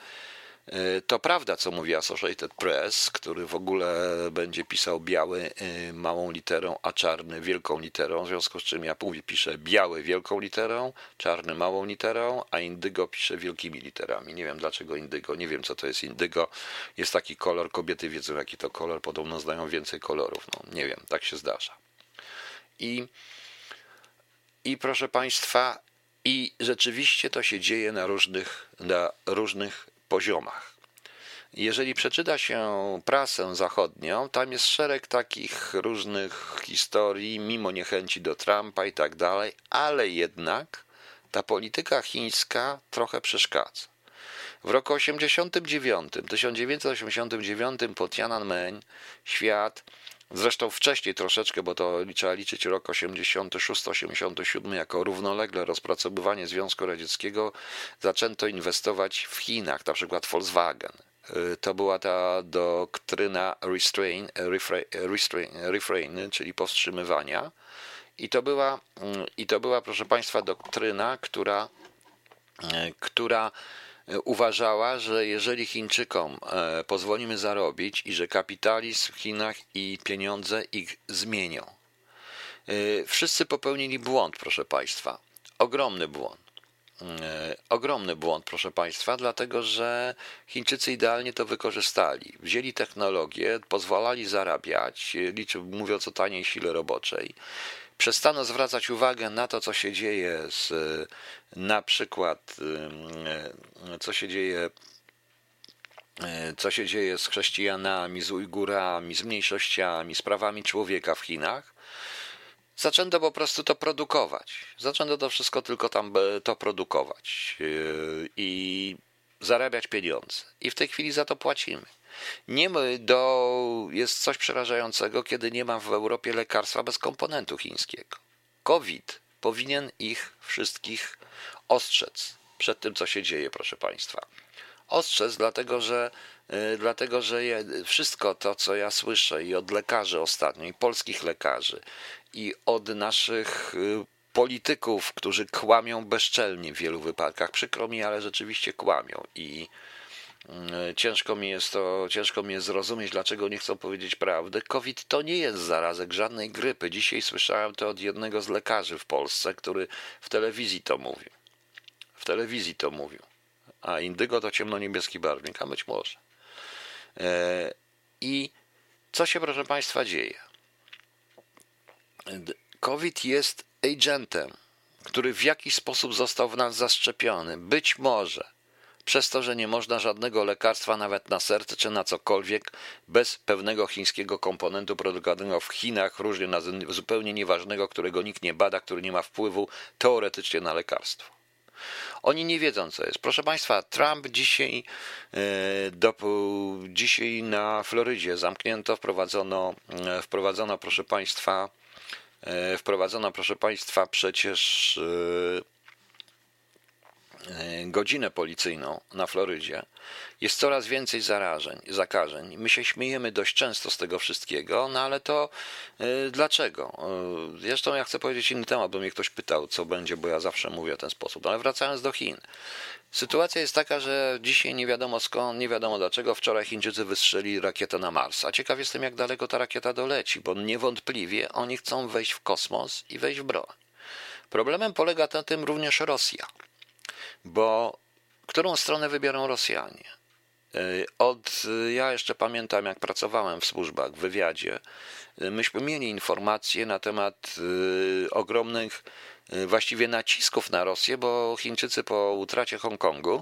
to prawda, co mówi Associated Press, który w ogóle będzie pisał biały e, małą literą, a czarny wielką literą, w związku z czym ja mówię, piszę biały wielką literą, czarny małą literą, a indygo piszę wielkimi literami. Nie wiem dlaczego indygo, nie wiem co to jest indygo. Jest taki kolor, kobiety wiedzą jaki to kolor, podobno znają więcej kolorów. No, nie wiem, tak się zdarza. I, i proszę Państwa, i rzeczywiście to się dzieje na różnych, na różnych poziomach. Jeżeli przeczyta się prasę zachodnią, tam jest szereg takich różnych historii, mimo niechęci do Trumpa i tak dalej, ale jednak ta polityka chińska trochę przeszkadza. W roku 89, 1989 pod Tiananmen świat Zresztą wcześniej troszeczkę, bo to trzeba liczyć rok 86-87 jako równolegle rozpracowywanie Związku Radzieckiego, zaczęto inwestować w Chinach, na przykład Volkswagen. Y, to była ta doktryna restrain, refrain, refrain, czyli powstrzymywania. I to była, y, i to była, proszę Państwa, doktryna, która, y, która uważała, że jeżeli Chińczykom e, pozwolimy zarobić i że kapitalizm w Chinach i pieniądze ich zmienią. E, wszyscy popełnili błąd, proszę Państwa. Ogromny błąd. E, ogromny błąd, proszę Państwa, dlatego że Chińczycy idealnie to wykorzystali. Wzięli technologię, pozwalali zarabiać, liczę, mówiąc o taniej sile roboczej, przestano zwracać uwagę na to, co się dzieje z na przykład co się dzieje co się dzieje z chrześcijanami, z Ujgurami, z mniejszościami, z prawami człowieka w Chinach, zaczęto po prostu to produkować. Zaczęto to wszystko tylko tam e, to produkować i zarabiać pieniądze. I w tej chwili za to płacimy. Nie do, jest coś przerażającego, kiedy nie ma w Europie lekarstwa bez komponentu chińskiego. COVID powinien ich wszystkich ostrzec przed tym, co się dzieje, proszę Państwa. Ostrzec, dlatego że, y, dlatego, że wszystko to, co ja słyszę i od lekarzy ostatnio, i polskich lekarzy, i od naszych y, polityków, którzy kłamią bezczelnie w wielu wypadkach, przykro mi, ale rzeczywiście kłamią i ciężko mi jest to, ciężko mi jest zrozumieć, dlaczego nie chcą powiedzieć prawdy. COVID to nie jest zarazek żadnej grypy. Dzisiaj słyszałem to od jednego z lekarzy w Polsce, który w telewizji to mówił. W telewizji to mówił. A indygo to ciemno-niebieski barwnik, a być może. E, I co się, proszę Państwa, dzieje? COVID jest agentem, który w jakiś sposób został w nas zaszczepiony. Być może przez to, że nie można żadnego lekarstwa nawet na serce czy na cokolwiek bez pewnego chińskiego komponentu produkowanego w Chinach, różnie zupełnie nieważnego, którego nikt nie bada, który nie ma wpływu teoretycznie na lekarstwo. Oni nie wiedzą, co jest. Proszę Państwa, Trump dzisiaj, e, do, dzisiaj na Florydzie zamknięto, wprowadzono, e, wprowadzono, proszę Państwa, e, wprowadzono, proszę Państwa, przecież godzinę policyjną na Florydzie, jest coraz więcej zarażeń, zakażeń. My się śmiejemy dość często z tego wszystkiego, no ale to yy, dlaczego? Yy, zresztą ja chcę powiedzieć inny temat, bo mnie ktoś pytał, co będzie, bo ja zawsze mówię w ten sposób. Ale wracając do Chin. Sytuacja jest taka, że dzisiaj nie wiadomo skąd, nie wiadomo dlaczego, wczoraj Chińczycy wystrzelili rakietę na Mars. A ciekaw jestem, jak daleko ta rakieta doleci, bo niewątpliwie oni chcą wejść w kosmos i wejść w broń. Problemem polega na tym również Rosja bo którą stronę wybiorą Rosjanie? Y, od, ja jeszcze pamiętam, jak pracowałem w służbach, w wywiadzie, y, myśmy mieli informacje na temat y, ogromnych właściwie nacisków na Rosję, bo Chińczycy po utracie Hongkongu,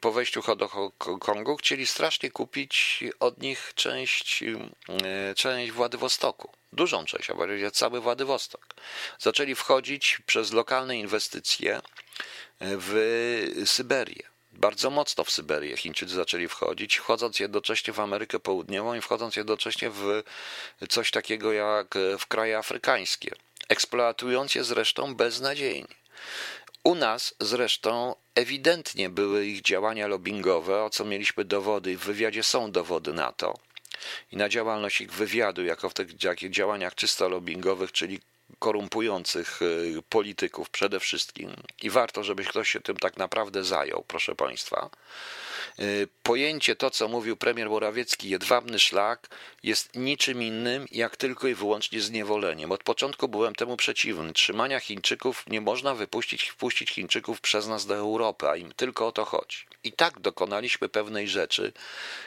po wejściu do Hongkongu, chcieli strasznie kupić od nich część, część Władywostoku. Dużą część, a właściwie cały Władywostok. Zaczęli wchodzić przez lokalne inwestycje w Syberię. Bardzo mocno w Syberię Chińczycy zaczęli wchodzić, wchodząc jednocześnie w Amerykę Południową i wchodząc jednocześnie w coś takiego jak w kraje afrykańskie, eksploatując je zresztą beznadziejnie. U nas zresztą ewidentnie były ich działania lobbyingowe, o co mieliśmy dowody i w wywiadzie są dowody na to. I na działalność ich wywiadu, jako w tych działaniach czysto lobbyingowych, czyli korumpujących y, polityków przede wszystkim i warto, żeby ktoś się tym tak naprawdę zajął, proszę Państwa. Y, pojęcie to, co mówił premier Morawiecki, jedwabny szlak, jest niczym innym, jak tylko i wyłącznie zniewoleniem. Od początku byłem temu przeciwny. Trzymania Chińczyków nie można wypuścić, wpuścić Chińczyków przez nas do Europy, a im tylko o to chodzi. I tak dokonaliśmy pewnej rzeczy,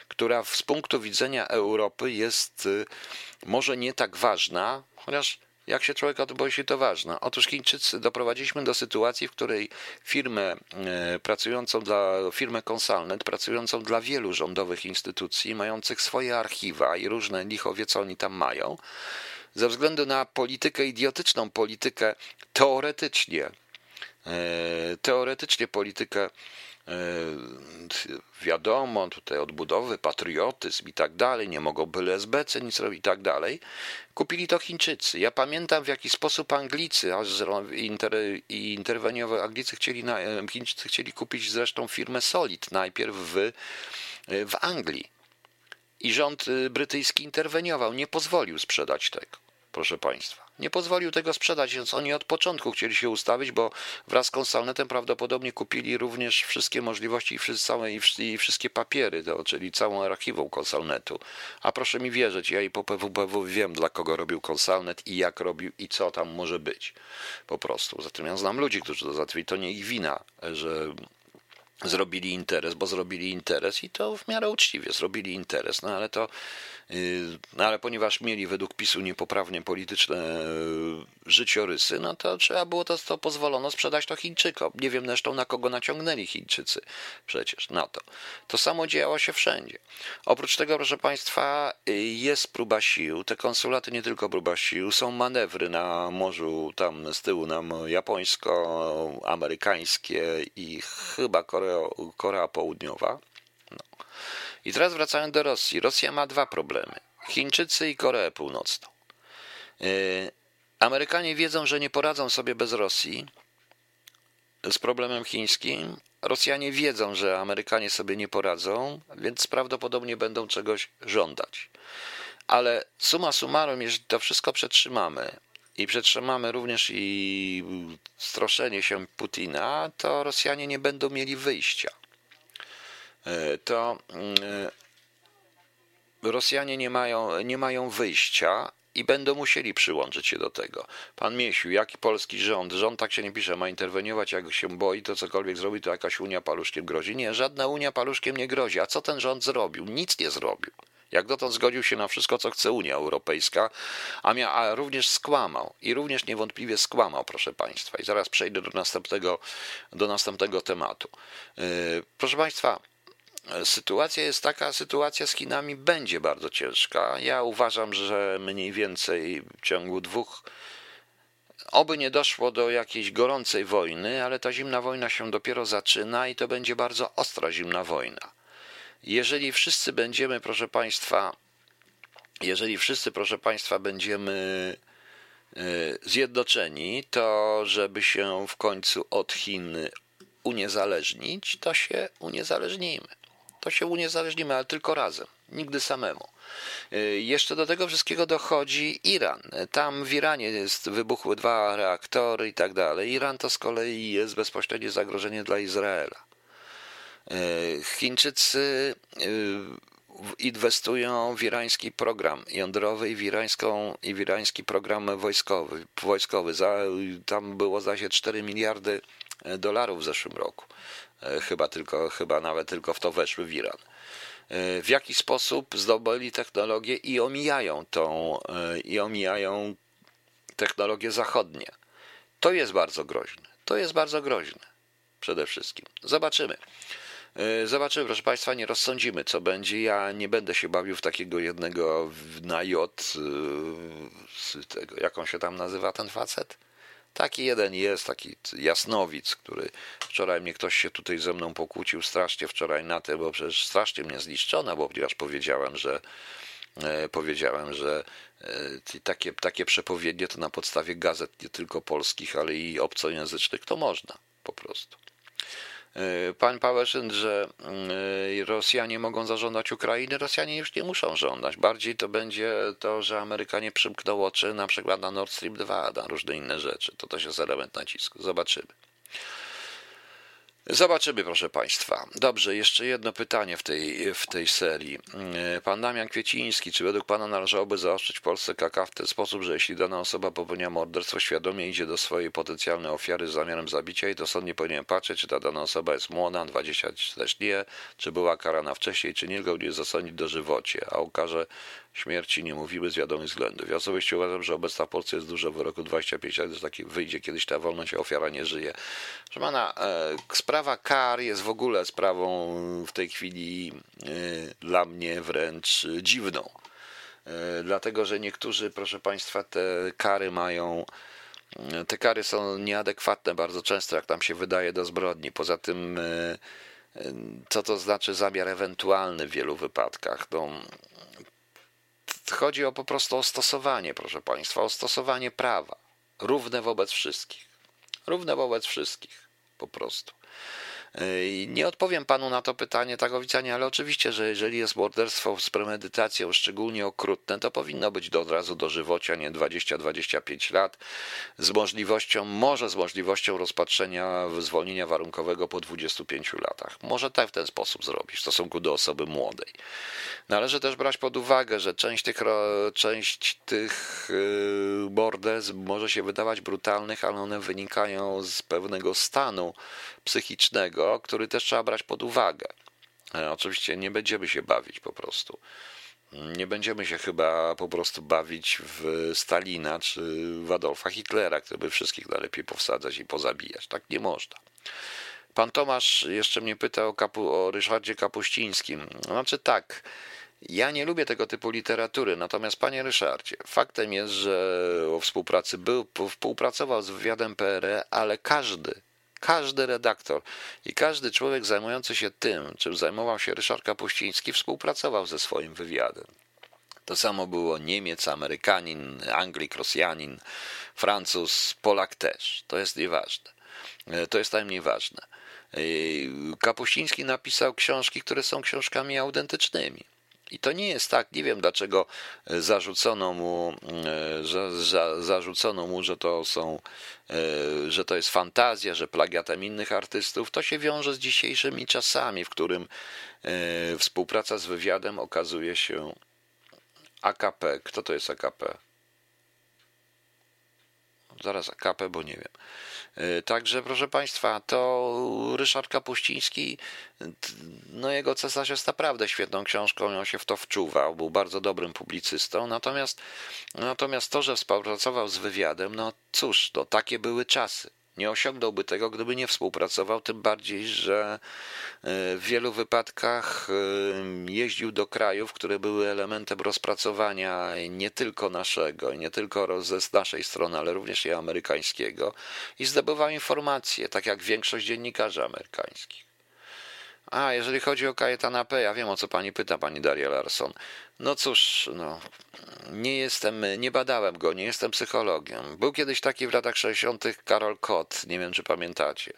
która z punktu widzenia Europy jest y, może nie tak ważna, chociaż jak się człowiek o tym to ważne. Otóż Chińczycy doprowadziliśmy do sytuacji, w której firmę e, pracującą dla, firmę Consulnet, pracującą dla wielu rządowych instytucji, mających swoje archiwa i różne lichowie, co oni tam mają, ze względu na politykę, idiotyczną politykę, teoretycznie, e, teoretycznie politykę wiadomo, tutaj odbudowy, patriotyzm i tak dalej, nie mogą byle SBC nic robić i tak dalej. Kupili to Chińczycy. Ja pamiętam w jaki sposób Anglicy, aż inter, interweniowe Anglicy chcieli, e, Chińczycy chcieli kupić zresztą firmę Solid najpierw w, e, w Anglii. I rząd brytyjski interweniował, nie pozwolił sprzedać tego, proszę Państwa nie pozwolił tego sprzedać, więc oni od początku chcieli się ustawić, bo wraz z Consalnetem prawdopodobnie kupili również wszystkie możliwości i, całe, i wszystkie papiery, to, czyli całą archiwą Consalnetu. A proszę mi wierzyć, ja i po PWPW wiem, dla kogo robił Consalnet i jak robił i co tam może być. Po prostu. Zatem ja znam ludzi, którzy to zatwierdzili. To nie ich wina, że zrobili interes, bo zrobili interes i to w miarę uczciwie zrobili interes, no ale to Y, no ale ponieważ mieli według PiSu niepoprawnie polityczne y, życiorysy, no to trzeba było to, to pozwolono sprzedać to Chińczykom. Nie wiem zresztą na kogo naciągnęli Chińczycy przecież na to. To samo działo się wszędzie. Oprócz tego, proszę Państwa, y, jest próba sił. Te konsulaty nie tylko próba sił, są manewry na morzu tam z tyłu nam japońsko-amerykańskie i chyba Korea, Korea Południowa. No. I teraz wracając do Rosji. Rosja ma dwa problemy: Chińczycy i Koreę Północną. Yy, Amerykanie wiedzą, że nie poradzą sobie bez Rosji z problemem chińskim. Rosjanie wiedzą, że Amerykanie sobie nie poradzą, więc prawdopodobnie będą czegoś żądać. Ale suma summarum, jeżeli to wszystko przetrzymamy i przetrzymamy również i stroszenie się Putina, to Rosjanie nie będą mieli wyjścia. E, to mm, e, Rosjanie nie mają, nie mają wyjścia i będą musieli przyłączyć się do tego. Pan Miesiu, jaki polski rząd? Rząd tak się nie pisze, ma interweniować, jak się boi, to cokolwiek zrobi, to jakaś Unia paluszkiem grozi. Nie, żadna Unia paluszkiem nie grozi. A co ten rząd zrobił? Nic nie zrobił. Jak dotąd zgodził się na wszystko, co chce Unia Europejska, a, mia, a również skłamał. I również niewątpliwie skłamał, proszę Państwa. I zaraz przejdę do następnego, do następnego tematu. Yy, proszę Państwa, Sytuacja jest taka, sytuacja z Chinami będzie bardzo ciężka. Ja uważam, że mniej więcej w ciągu dwóch, oby nie doszło do jakiejś gorącej wojny, ale ta zimna wojna się dopiero zaczyna i to będzie bardzo ostra zimna wojna. Jeżeli wszyscy będziemy, proszę Państwa, jeżeli wszyscy, proszę Państwa, będziemy e, zjednoczeni, to żeby się w końcu od Chin uniezależnić, to się uniezależnijmy to się uniezależnimy, ale tylko razem, nigdy samemu. Y, jeszcze do tego wszystkiego dochodzi Iran. Tam w Iranie jest, wybuchły dwa reaktory i tak dalej. Iran to z kolei jest bezpośrednie zagrożenie dla Izraela. Y, Chińczycy y, inwestują w irański program jądrowy i w, irańską, i w irański program wojskowy. wojskowy. Tam było zaś 4 miliardy dolarów w zeszłym roku. E, chyba tylko, chyba nawet tylko w to weszły w Iran. E, w jaki sposób zdobyli technologię i omijają tą, e, i omijają technologie zachodnie. To jest bardzo groźne. To jest bardzo groźne. Przede wszystkim. Zobaczymy. Zobaczymy, proszę Państwa, nie rozsądzimy, co będzie. Ja nie będę się bawił w takiego jednego na J, tego, jak on się tam nazywa ten facet? Taki jeden jest, taki jasnowic, który wczoraj mnie ktoś się tutaj ze mną pokłócił strasznie wczoraj na tym, bo przecież strasznie mnie zniszczono, bo ponieważ powiedziałem, że e, powiedziałem, że e, takie, takie przepowiednie to na podstawie gazet nie tylko polskich, ale i obcojęzycznych to można po prostu. Y, Pan Pałeszyn, że y, Rosjanie mogą zażądać Ukrainy, Rosjanie już nie muszą żądać. Bardziej to będzie to, że Amerykanie przymkną oczy na przykład na Nord Stream 2, na różne inne rzeczy. To też jest element nacisku. Zobaczymy. Zobaczymy, proszę Państwa. Dobrze, jeszcze jedno pytanie w tej, w tej serii. Pan Damian Kwieciński, czy według Pana należałoby zaostrzyć w Polsce KK w ten sposób, że jeśli dana osoba popełnia morderstwo, świadomie idzie do swojej potencjalnej ofiary z zamiarem zabicia i to sąd nie powinien patrzeć, czy ta dana osoba jest młoda, 20 czy też nie, czy była karana wcześniej, czy nie, go nie zasądzić do żywocie, a o karze śmierci nie mówimy z wiadomych względów. Ja osobiście uważam, że obecna w Polsce jest dużo w roku 25 lat, że taki wyjdzie kiedyś ta wolność, a ofiara nie żyje. Proszę pana, e, sprawa kar jest w ogóle sprawą w tej chwili e, dla mnie wręcz dziwną. E, dlatego, że niektórzy, proszę państwa, te kary mają te kary są nieadekwatne bardzo często, jak tam się wydaje, do zbrodni. Poza tym, co to znaczy zamiar ewentualny w wielu wypadkach? No, chodzi o po prostu o stosowanie, proszę Państwa, o stosowanie prawa. Równe wobec wszystkich. Równe wobec wszystkich, po prostu. Nie odpowiem panu na to pytanie oficjalnie, ale oczywiście, że jeżeli jest morderstwo z premedytacją szczególnie okrutne, to powinno być do, od razu dożywocia, nie 20-25 lat, z możliwością, może z możliwością rozpatrzenia zwolnienia warunkowego po 25 latach. Może tak w ten sposób zrobić w stosunku do osoby młodej. Należy też brać pod uwagę, że część tych, część tych y, morderstw może się wydawać brutalnych, ale one wynikają z pewnego stanu psychicznego, który też trzeba brać pod uwagę. E, oczywiście nie będziemy się bawić po prostu. Nie będziemy się chyba po prostu bawić w Stalina czy w Adolfa Hitlera, który by wszystkich najlepiej powsadzać i pozabijać. Tak nie można. Pan Tomasz jeszcze mnie pytał o, Kapu, o Ryszardzie Kapuścińskim. Znaczy tak, ja nie lubię tego typu literatury, natomiast panie Ryszardzie, faktem jest, że o współpracy był, współpracował z wywiadem PR, ale każdy, każdy redaktor i każdy człowiek zajmujący się tym, czym zajmował się Ryszard Kapuściński, współpracował ze swoim wywiadem. To samo było Niemiec, Amerykanin, Anglik, Rosjanin, Francuz, Polak też. To jest nieważne. To jest najmniej ważne. Kapuściński napisał książki, które są książkami autentycznymi. I to nie jest tak, nie wiem dlaczego zarzucono mu, że, że, zarzucono mu, że to są, że to jest fantazja, że plagiatem innych artystów. To się wiąże z dzisiejszymi czasami, w którym e, współpraca z wywiadem okazuje się AKP. Kto to jest AKP? Zaraz AKP, bo nie wiem. E, także, proszę Państwa, to Ryszard Kapuściński, no jego cesarz jest naprawdę świetną książką, on się w to wczuwał, był bardzo dobrym publicystą, natomiast, natomiast to, że współpracował z wywiadem, no cóż, to takie były czasy nie osiągnąłby tego, gdyby nie współpracował, tym bardziej, że e, w wielu wypadkach e, jeździł do krajów, które były elementem rozpracowania nie tylko naszego, nie tylko z naszej strony, ale również i amerykańskiego i zdobywał informacje, tak jak większość dziennikarzy amerykańskich. A, jeżeli chodzi o Kajetana P., ja wiem o co pani pyta, pani Daria Larson. No cóż, no, nie jestem, nie badałem go, nie jestem psychologiem. Był kiedyś taki w latach 60. Karol Kot, nie wiem czy pamiętacie.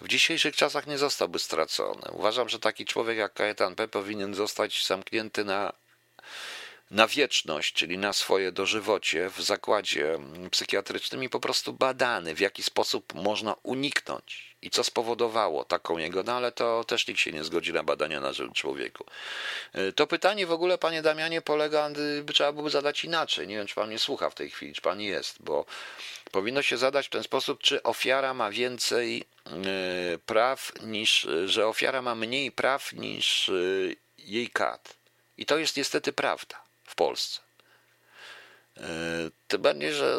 W dzisiejszych czasach nie zostałby stracony. Uważam, że taki człowiek jak Kajetan P. powinien zostać zamknięty na na wieczność, czyli na swoje dożywocie w zakładzie psychiatrycznym i po prostu badany, w jaki sposób można uniknąć i co spowodowało taką jego, no ale to też nikt się nie zgodzi na badania na człowieku. Y, to pytanie w ogóle, panie Damianie, polega, by trzeba byłoby zadać inaczej. Nie wiem, czy pan mnie słucha w tej chwili, czy pan jest, bo powinno się zadać w ten sposób, czy ofiara ma więcej y, praw niż, że ofiara ma mniej praw niż y, jej kat. I to jest niestety prawda w Polsce. Tym bardziej, że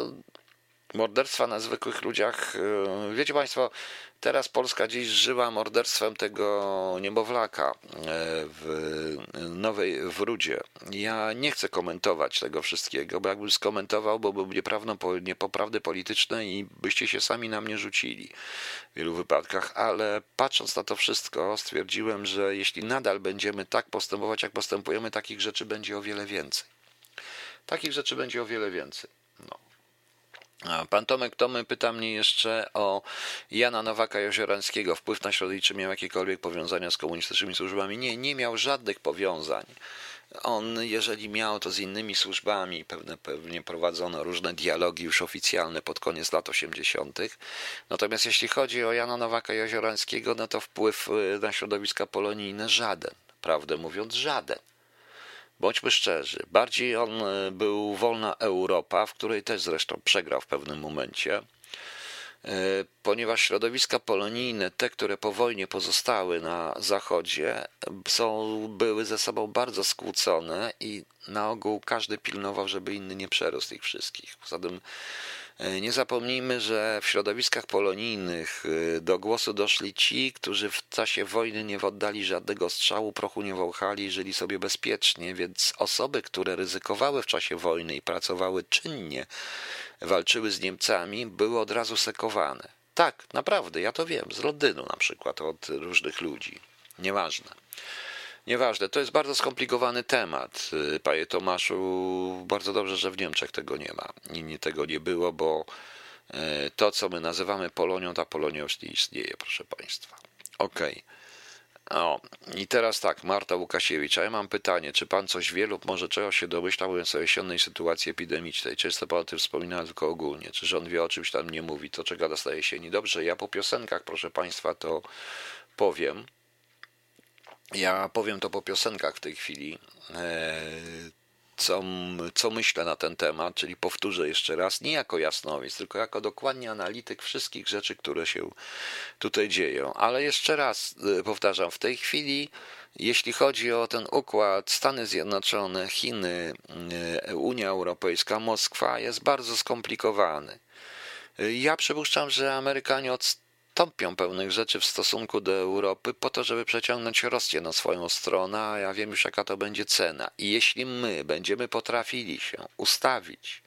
morderstwa na zwykłych ludziach. Wiecie Państwo, Teraz Polska dziś żyła morderstwem tego niemowlaka e, w Nowej Wrudzie. Ja nie chcę komentować tego wszystkiego, bo jakbym skomentował, bo byłby niepoprawny polityczny i byście się sami na mnie rzucili w wielu wypadkach, ale patrząc na to wszystko, stwierdziłem, że jeśli nadal będziemy tak postępować, jak postępujemy, takich rzeczy będzie o wiele więcej. Takich rzeczy będzie o wiele więcej. No. Pan Tomek Tomy pyta mnie jeszcze o Jana Nowaka Jeziorańskiego. Wpływ na środowisko miał jakiekolwiek powiązania z komunistycznymi służbami? Nie, nie miał żadnych powiązań. On, jeżeli miał to z innymi służbami, pewne, pewnie prowadzono różne dialogi już oficjalne pod koniec lat 80. Natomiast jeśli chodzi o Jana Nowaka Jeziorańskiego, no to wpływ y, na środowiska polonijne żaden. Prawdę mówiąc, żaden. Bądźmy szczerzy, bardziej on y, był wolna Europa, w której też zresztą przegrał w pewnym momencie E, ponieważ środowiska polonijne, te, które po wojnie pozostały na zachodzie, są, były ze sobą bardzo skłócone i na ogół każdy pilnował, żeby inny nie przerósł ich wszystkich. Poza tym e, nie zapomnijmy, że w środowiskach polonijnych e, do głosu doszli ci, którzy w czasie wojny nie oddali żadnego strzału, prochu nie wąchali, żyli sobie bezpiecznie, więc osoby, które ryzykowały w czasie wojny i pracowały czynnie, walczyły z Niemcami, były od razu sekowane. Tak, naprawdę, ja to wiem, z Londynu na przykład, od różnych ludzi. Nieważne. Nieważne, to jest bardzo skomplikowany temat. Panie Tomaszu, bardzo dobrze, że w Niemczech tego nie ma. I tego nie było, bo e, to, co my nazywamy Polonią, ta Polonia już nie istnieje, proszę Państwa. Okej. Okay. O, i teraz tak, Marta Łukasiewicz, a ja mam pytanie, czy pan coś wie lub może czegoś się domyślał, mówiąc o jesiennej sytuacji epidemicznej? Często pan o tym wspomina, tylko ogólnie. Czy rząd wie o czymś tam nie mówi? To czego dostaje jesieni? Dobrze, ja po piosenkach, proszę państwa, to powiem. Ja powiem to po piosenkach w tej chwili. Eee, co, co myślę na ten temat, czyli powtórzę jeszcze raz, nie jako jasnowiec, tylko jako dokładnie analityk wszystkich rzeczy, które się tutaj dzieją. Ale jeszcze raz y, powtarzam, w tej chwili, jeśli chodzi o ten układ Stany Zjednoczone, Chiny, y, Unia Europejska, Moskwa, jest bardzo skomplikowany. Ja przypuszczam, że Amerykanie od tąpią pełnych rzeczy w stosunku do Europy po to, żeby przeciągnąć Rosję na swoją stronę, a ja wiem już jaka to będzie cena. I jeśli my będziemy potrafili się ustawić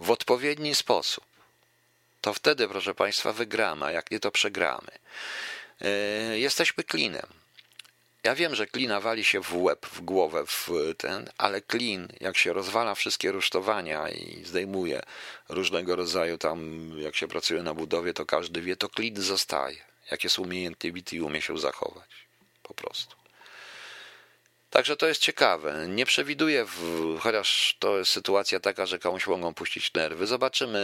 w odpowiedni sposób, to wtedy, proszę Państwa, wygramy, a jak nie, to przegramy. Yy, jesteśmy klinem. Ja wiem, że klina wali się w łeb, w głowę, w ten, ale klin, jak się rozwala wszystkie rusztowania i zdejmuje różnego rodzaju tam, jak się pracuje na budowie, to każdy wie, to klin zostaje. Jak jest umiejętny i umie się zachować. Po prostu. Także to jest ciekawe. Nie przewiduję, w, chociaż to jest sytuacja taka, że komuś mogą puścić nerwy. Zobaczymy,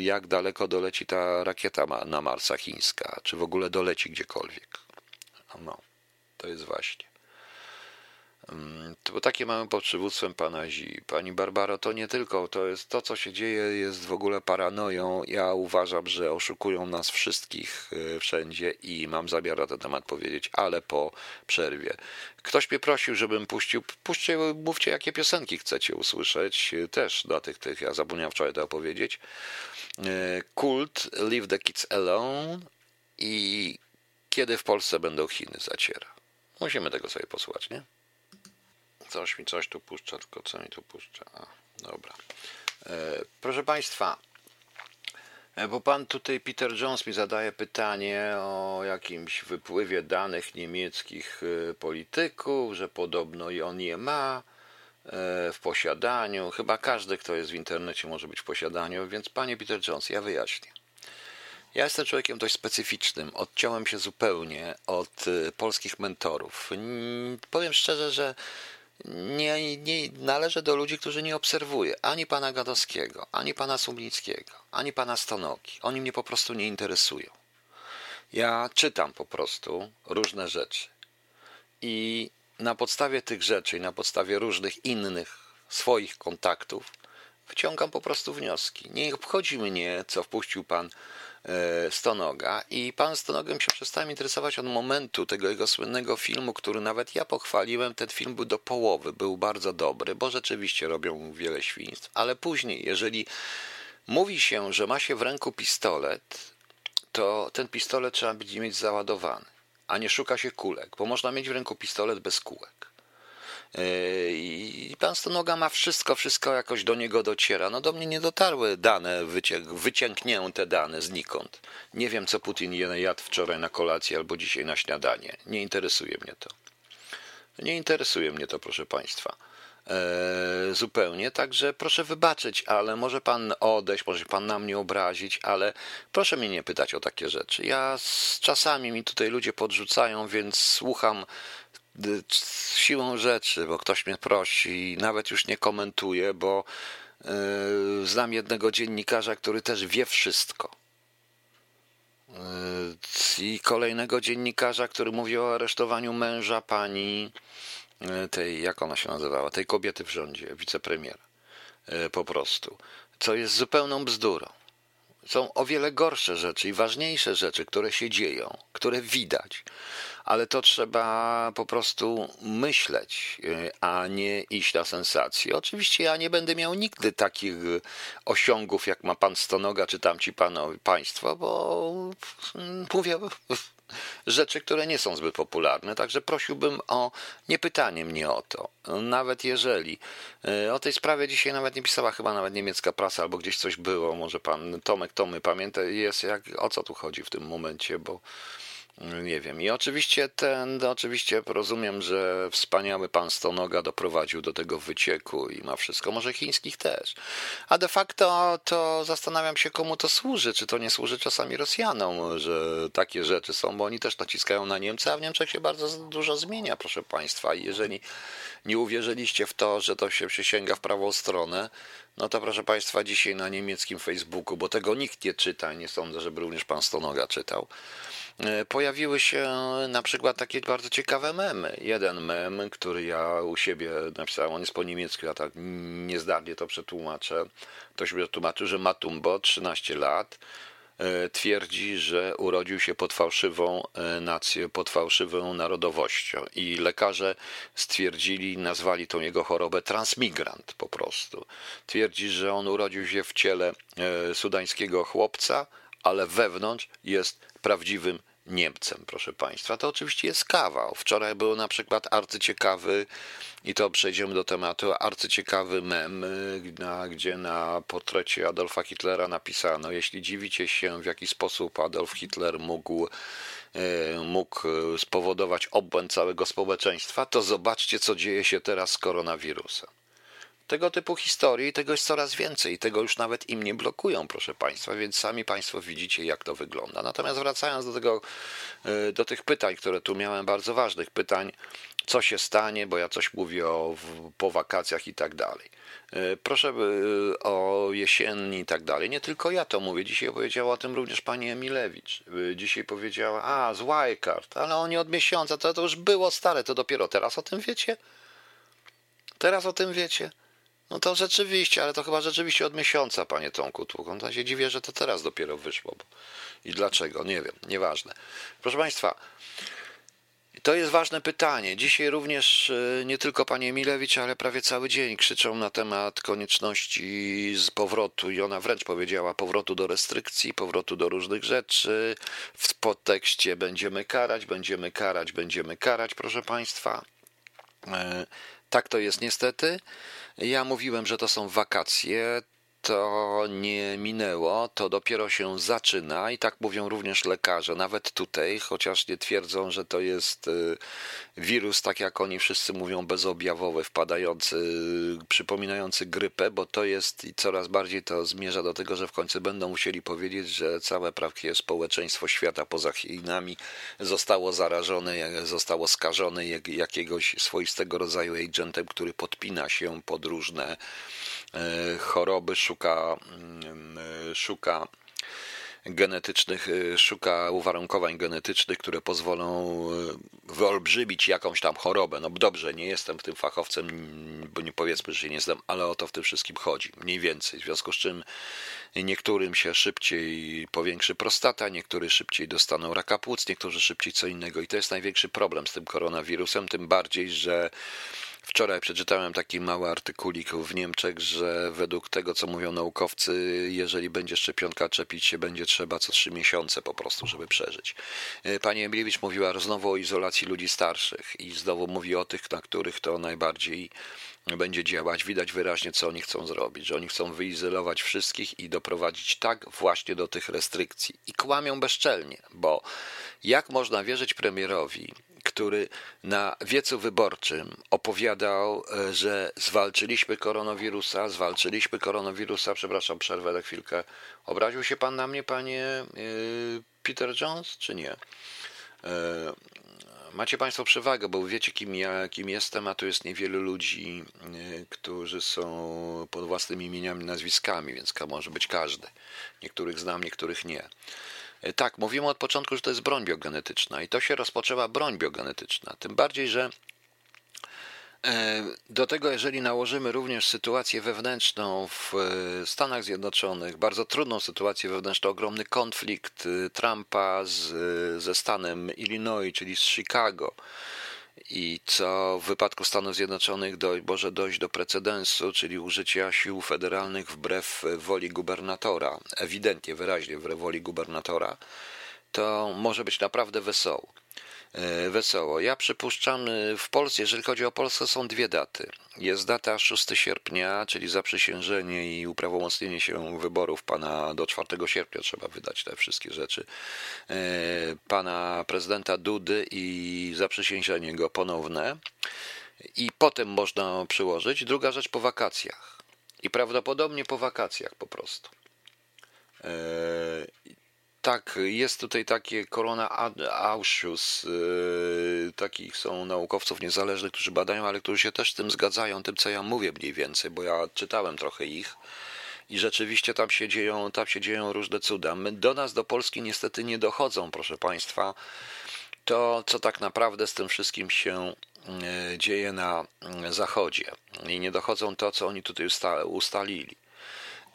jak daleko doleci ta rakieta na Marsa chińska, czy w ogóle doleci gdziekolwiek. No. To jest właśnie. Mm, to bo takie mamy pod przywództwem pana Zi. Pani Barbaro, to nie tylko, to jest to, co się dzieje, jest w ogóle paranoją. Ja uważam, że oszukują nas wszystkich e, wszędzie i mam zamiar na ten temat powiedzieć, ale po przerwie. Ktoś mnie prosił, żebym puścił, puśćcie, mówcie, jakie piosenki chcecie usłyszeć, e, też dla tych, tych, ja zapomniałem wczoraj to opowiedzieć. E, Kult, Leave the Kids Alone i Kiedy w Polsce będą Chiny zaciera. Musimy tego sobie posłuchać, nie? Coś mi coś tu puszcza, tylko co mi tu puszcza? A, dobra. E, proszę Państwa, e, bo pan tutaj, Peter Jones, mi zadaje pytanie o jakimś wypływie danych niemieckich e, polityków, że podobno i on je ma e, w posiadaniu. Chyba każdy, kto jest w internecie, może być w posiadaniu, więc panie Peter Jones, ja wyjaśnię. Ja jestem człowiekiem dość specyficznym. Odciąłem się zupełnie od y, polskich mentorów. Powiem szczerze, że nie, nie należę do ludzi, którzy nie obserwują ani pana Gadowskiego, ani pana Sumlickiego, ani pana Stonoki. Oni mnie po prostu nie interesują. Ja czytam po prostu różne rzeczy. I na podstawie tych rzeczy i na podstawie różnych innych swoich kontaktów wyciągam po prostu wnioski. Nie obchodzi mnie, co wpuścił pan Stonoga i pan Stonogiem się przestałem interesować od momentu tego jego słynnego filmu, który nawet ja pochwaliłem. Ten film był do połowy, był bardzo dobry, bo rzeczywiście robią wiele świństw, ale później, jeżeli mówi się, że ma się w ręku pistolet, to ten pistolet trzeba mieć załadowany, a nie szuka się kulek, bo można mieć w ręku pistolet bez kółek. Yy, I pan Stonoga ma wszystko, wszystko jakoś do niego dociera. No do mnie nie dotarły dane, wyciek, wyciągnięte dane znikąd. Nie wiem, co Putin jadł wczoraj na kolację albo dzisiaj na śniadanie. Nie interesuje mnie to. Nie interesuje mnie to, proszę państwa. E, zupełnie, także proszę wybaczyć, ale może pan odejść, może pan na mnie obrazić, ale proszę mnie nie pytać o takie rzeczy. Ja z czasami mi tutaj ludzie podrzucają, więc słucham siłą rzeczy, bo ktoś mnie prosi, nawet już nie komentuję, bo yy, znam jednego dziennikarza, który też wie wszystko. Yy, I kolejnego dziennikarza, który mówi o aresztowaniu męża pani E, tej, jak ona się nazywała, tej kobiety w rządzie, wicepremiera, po prostu, co jest zupełną bzdurą. Są o wiele gorsze rzeczy i ważniejsze rzeczy, które się dzieją, które widać, ale to trzeba po prostu myśleć, e, a nie iść na sensacje. Oczywiście ja nie będę miał nigdy takich osiągów, jak ma pan Stonoga czy tamci panowie, państwo, bo mówię, rzeczy, które nie są zbyt popularne, także prosiłbym o nie pytanie mnie o to. Nawet jeżeli e, o tej sprawie dzisiaj nawet nie pisała chyba nawet niemiecka prasa, albo gdzieś coś było, może pan Tomek Tomy pamięta, jest jak, o co tu chodzi w tym momencie, bo nie wiem. I oczywiście ten, oczywiście rozumiem, że wspaniały pan Stonoga doprowadził do tego wycieku i ma wszystko, może chińskich też. A de facto to zastanawiam się, komu to służy. Czy to nie służy czasami Rosjanom, że takie rzeczy są, bo oni też naciskają na Niemcy, a w Niemczech się bardzo dużo zmienia, proszę państwa. I jeżeli nie uwierzyliście w to, że to się przysięga w prawą stronę, no to proszę Państwa, dzisiaj na niemieckim Facebooku, bo tego nikt nie czyta, nie sądzę, żeby również pan Stonoga czytał, e, pojawiły się na przykład takie bardzo ciekawe memy. Jeden mem, który ja u siebie napisałem, on jest po niemiecku, ja tak niezdarnie to przetłumaczę. Ktoś by tłumaczył, że Matumbo, 13 lat, twierdzi, że urodził się pod fałszywą e, nacją, pod fałszywą narodowością i lekarze stwierdzili, nazwali tą jego chorobę transmigrant po prostu. Twierdzi, że on urodził się w ciele e, sudańskiego chłopca, ale wewnątrz jest prawdziwym Niemcem, proszę Państwa. To oczywiście jest kawał. Wczoraj był na przykład arcyciekawy, i to przejdziemy do tematu, arcyciekawy mem, gdzie na portrecie Adolfa Hitlera napisano, jeśli dziwicie się, w jaki sposób Adolf Hitler mógł e, mógł spowodować obłęd całego społeczeństwa, to zobaczcie, co dzieje się teraz z koronawirusem. Tego typu historii, tego jest coraz więcej, tego już nawet im nie blokują, proszę Państwa, więc sami Państwo widzicie, jak to wygląda. Natomiast wracając do, tego, e, do tych pytań, które tu miałem, bardzo ważnych pytań, co się stanie, bo ja coś mówię o, po wakacjach i tak dalej. E, proszę e, o jesienni i tak dalej. Nie tylko ja to mówię. Dzisiaj powiedziała o tym również pani Emilewicz. Dzisiaj powiedziała, a, z Wildcard, ale oni od miesiąca, to, to już było stare, to dopiero teraz o tym wiecie? Teraz o tym wiecie? No to rzeczywiście, ale to chyba rzeczywiście od miesiąca, panie Tomku Tłukon. Ja się dziwię, że to teraz dopiero wyszło. Bo... I dlaczego? Nie wiem, nieważne. Proszę państwa, to jest ważne pytanie. Dzisiaj również e, nie tylko panie Emilewicz, ale prawie cały dzień krzyczą na temat konieczności z powrotu i ona wręcz powiedziała powrotu do restrykcji, powrotu do różnych rzeczy. W podtekście będziemy karać, będziemy karać, będziemy karać, proszę państwa. E, tak to jest niestety. Ja mówiłem, że to są wakacje to nie minęło, to dopiero się zaczyna i tak mówią również lekarze, nawet tutaj, chociaż nie twierdzą, że to jest y, wirus, tak jak oni wszyscy mówią, bezobjawowy, wpadający, przypominający grypę, bo to jest i coraz bardziej to zmierza do tego, że w końcu będą musieli powiedzieć, że całe prawie społeczeństwo świata poza Chinami. Zostało zarażone, zostało skażone jakiegoś swoistego rodzaju agentem, który podpina się pod różne E, choroby, szuka, mm, e, szuka genetycznych, e, szuka uwarunkowań genetycznych, które pozwolą wyolbrzymić jakąś tam chorobę. No dobrze, nie jestem tym fachowcem, bo nie powiedzmy, że się nie znam, ale o to w tym wszystkim chodzi, mniej więcej. W związku z czym niektórym się szybciej powiększy prostata, niektórzy szybciej dostaną raka płuc, niektórzy szybciej co innego. I to jest największy problem z tym koronawirusem, tym bardziej, że Wczoraj przeczytałem taki mały artykulik w Niemczech, że według tego, co mówią naukowcy, jeżeli będzie szczepionka czepić się, będzie trzeba co trzy miesiące po prostu, żeby przeżyć. E, pani Emilewicz mówiła znowu o izolacji ludzi starszych i znowu mówi o tych, na których to najbardziej będzie działać. Widać wyraźnie, co oni chcą zrobić, że oni chcą wyizolować wszystkich i doprowadzić tak właśnie do tych restrykcji. I kłamią bezczelnie, bo jak można wierzyć premierowi, który na wiecu wyborczym opowiadał, e, że zwalczyliśmy koronawirusa, zwalczyliśmy koronawirusa, przepraszam, przerwę na chwilkę. Obraził się pan na mnie, panie e, Peter Jones, czy nie? Macie Państwo przewagę, bo wiecie, kim ja kim jestem, a tu jest niewielu ludzi, którzy są pod własnymi imieniami, nazwiskami, więc może być każdy. Niektórych znam, niektórych nie. E, tak, mówimy od początku, że to jest broń biogenetyczna i to się rozpoczęła broń biogenetyczna. Tym bardziej, że e, do tego, jeżeli nałożymy również sytuację wewnętrzną w e, Stanach Zjednoczonych, bardzo trudną sytuację wewnętrzną, ogromny konflikt Trumpa z, ze stanem Illinois, czyli z Chicago, i co w wypadku Stanów Zjednoczonych do, może dojść do precedensu, czyli użycia sił federalnych wbrew woli gubernatora, ewidentnie, wyraźnie wbrew woli gubernatora, to może być naprawdę wesoło. E, wesoło. Ja przypuszczam, e, w Polsce, jeżeli chodzi o Polskę, są dwie daty. Jest data 6 sierpnia, czyli zaprzysiężenie i uprawomocnienie się wyborów pana do 4 sierpnia trzeba wydać te wszystkie rzeczy. E, pana prezydenta Dudy i zaprzysiężenie go ponowne. I potem można przyłożyć. Druga rzecz po wakacjach. I prawdopodobnie po wakacjach po prostu. Tak, jest tutaj takie Korona Ausschuss. Yy, takich są naukowców niezależnych, którzy badają, ale którzy się też z tym zgadzają, tym co ja mówię mniej więcej, bo ja czytałem trochę ich i rzeczywiście tam się dzieją, tam się dzieją różne cuda. My, do nas, do Polski niestety nie dochodzą, proszę Państwa, to co tak naprawdę z tym wszystkim się yy, dzieje na yy, Zachodzie. I nie dochodzą to, co oni tutaj ustalili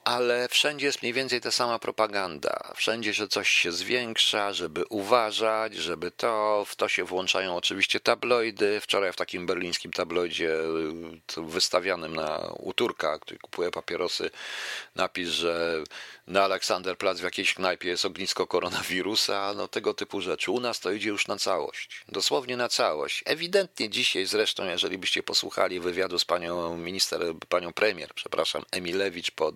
ale wszędzie jest mniej więcej ta sama propaganda. Wszędzie, że coś się zwiększa, żeby uważać, żeby to, w to się włączają oczywiście tabloidy. Wczoraj w takim berlińskim tabloidzie wystawianym na uturka, który kupuje papierosy, napis, że na Aleksanderplatz w jakiejś knajpie jest ognisko koronawirusa, no tego typu rzeczy. U nas to idzie już na całość, dosłownie na całość. Ewidentnie dzisiaj zresztą, jeżeli byście posłuchali wywiadu z panią minister, panią premier, przepraszam, Emilewicz pod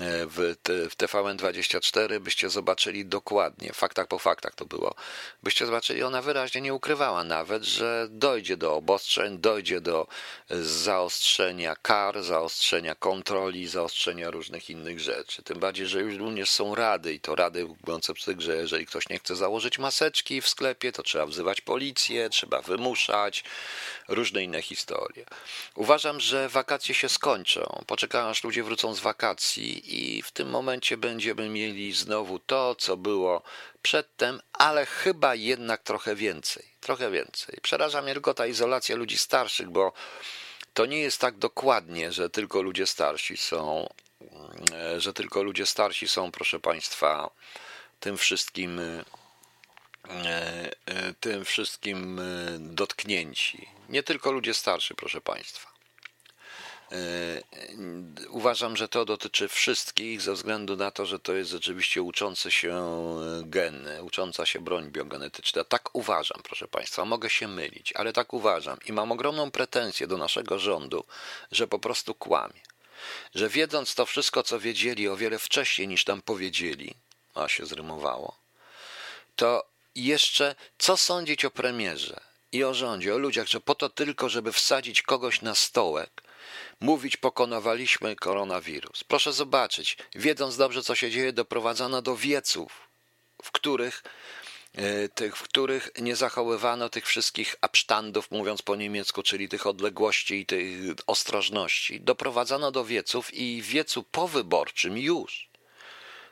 w, w TVN24 byście zobaczyli dokładnie, faktach po faktach to było, byście zobaczyli, ona wyraźnie nie ukrywała nawet, że dojdzie do obostrzeń, dojdzie do zaostrzenia kar, zaostrzenia kontroli, zaostrzenia różnych innych rzeczy. Tym bardziej, że już również są rady i to rady mówiące przy że jeżeli ktoś nie chce założyć maseczki w sklepie, to trzeba wzywać policję, trzeba wymuszać, różne inne historie. Uważam, że wakacje się skończą. Poczekam, aż ludzie wrócą z wakacji i w tym momencie będziemy mieli znowu to, co było przedtem, ale chyba jednak trochę więcej. Trochę więcej. Przeraża mnie tylko ta izolacja ludzi starszych, bo to nie jest tak dokładnie, że tylko ludzie starsi są, e, że tylko ludzie starsi są, proszę Państwa, tym wszystkim, e, e, tym wszystkim dotknięci. Nie tylko ludzie starsi, proszę Państwa. E, uważam, że to dotyczy wszystkich ze względu na to, że to jest rzeczywiście uczący się gen, ucząca się broń biogenetyczna. Tak uważam, proszę Państwa. Mogę się mylić, ale tak uważam i mam ogromną pretensję do naszego rządu, że po prostu kłamie. Że wiedząc to wszystko, co wiedzieli o wiele wcześniej niż tam powiedzieli, a się zrymowało, to jeszcze co sądzić o premierze i o rządzie, o ludziach, że po to tylko, żeby wsadzić kogoś na stołek, mówić pokonywaliśmy koronawirus. Proszę zobaczyć, wiedząc dobrze, co się dzieje, doprowadzano do wieców, w których e, tych, w których nie zachowywano tych wszystkich abstandów, mówiąc po niemiecku, czyli tych odległości i tej ostrożności. Doprowadzano do wieców i w wiecu powyborczym już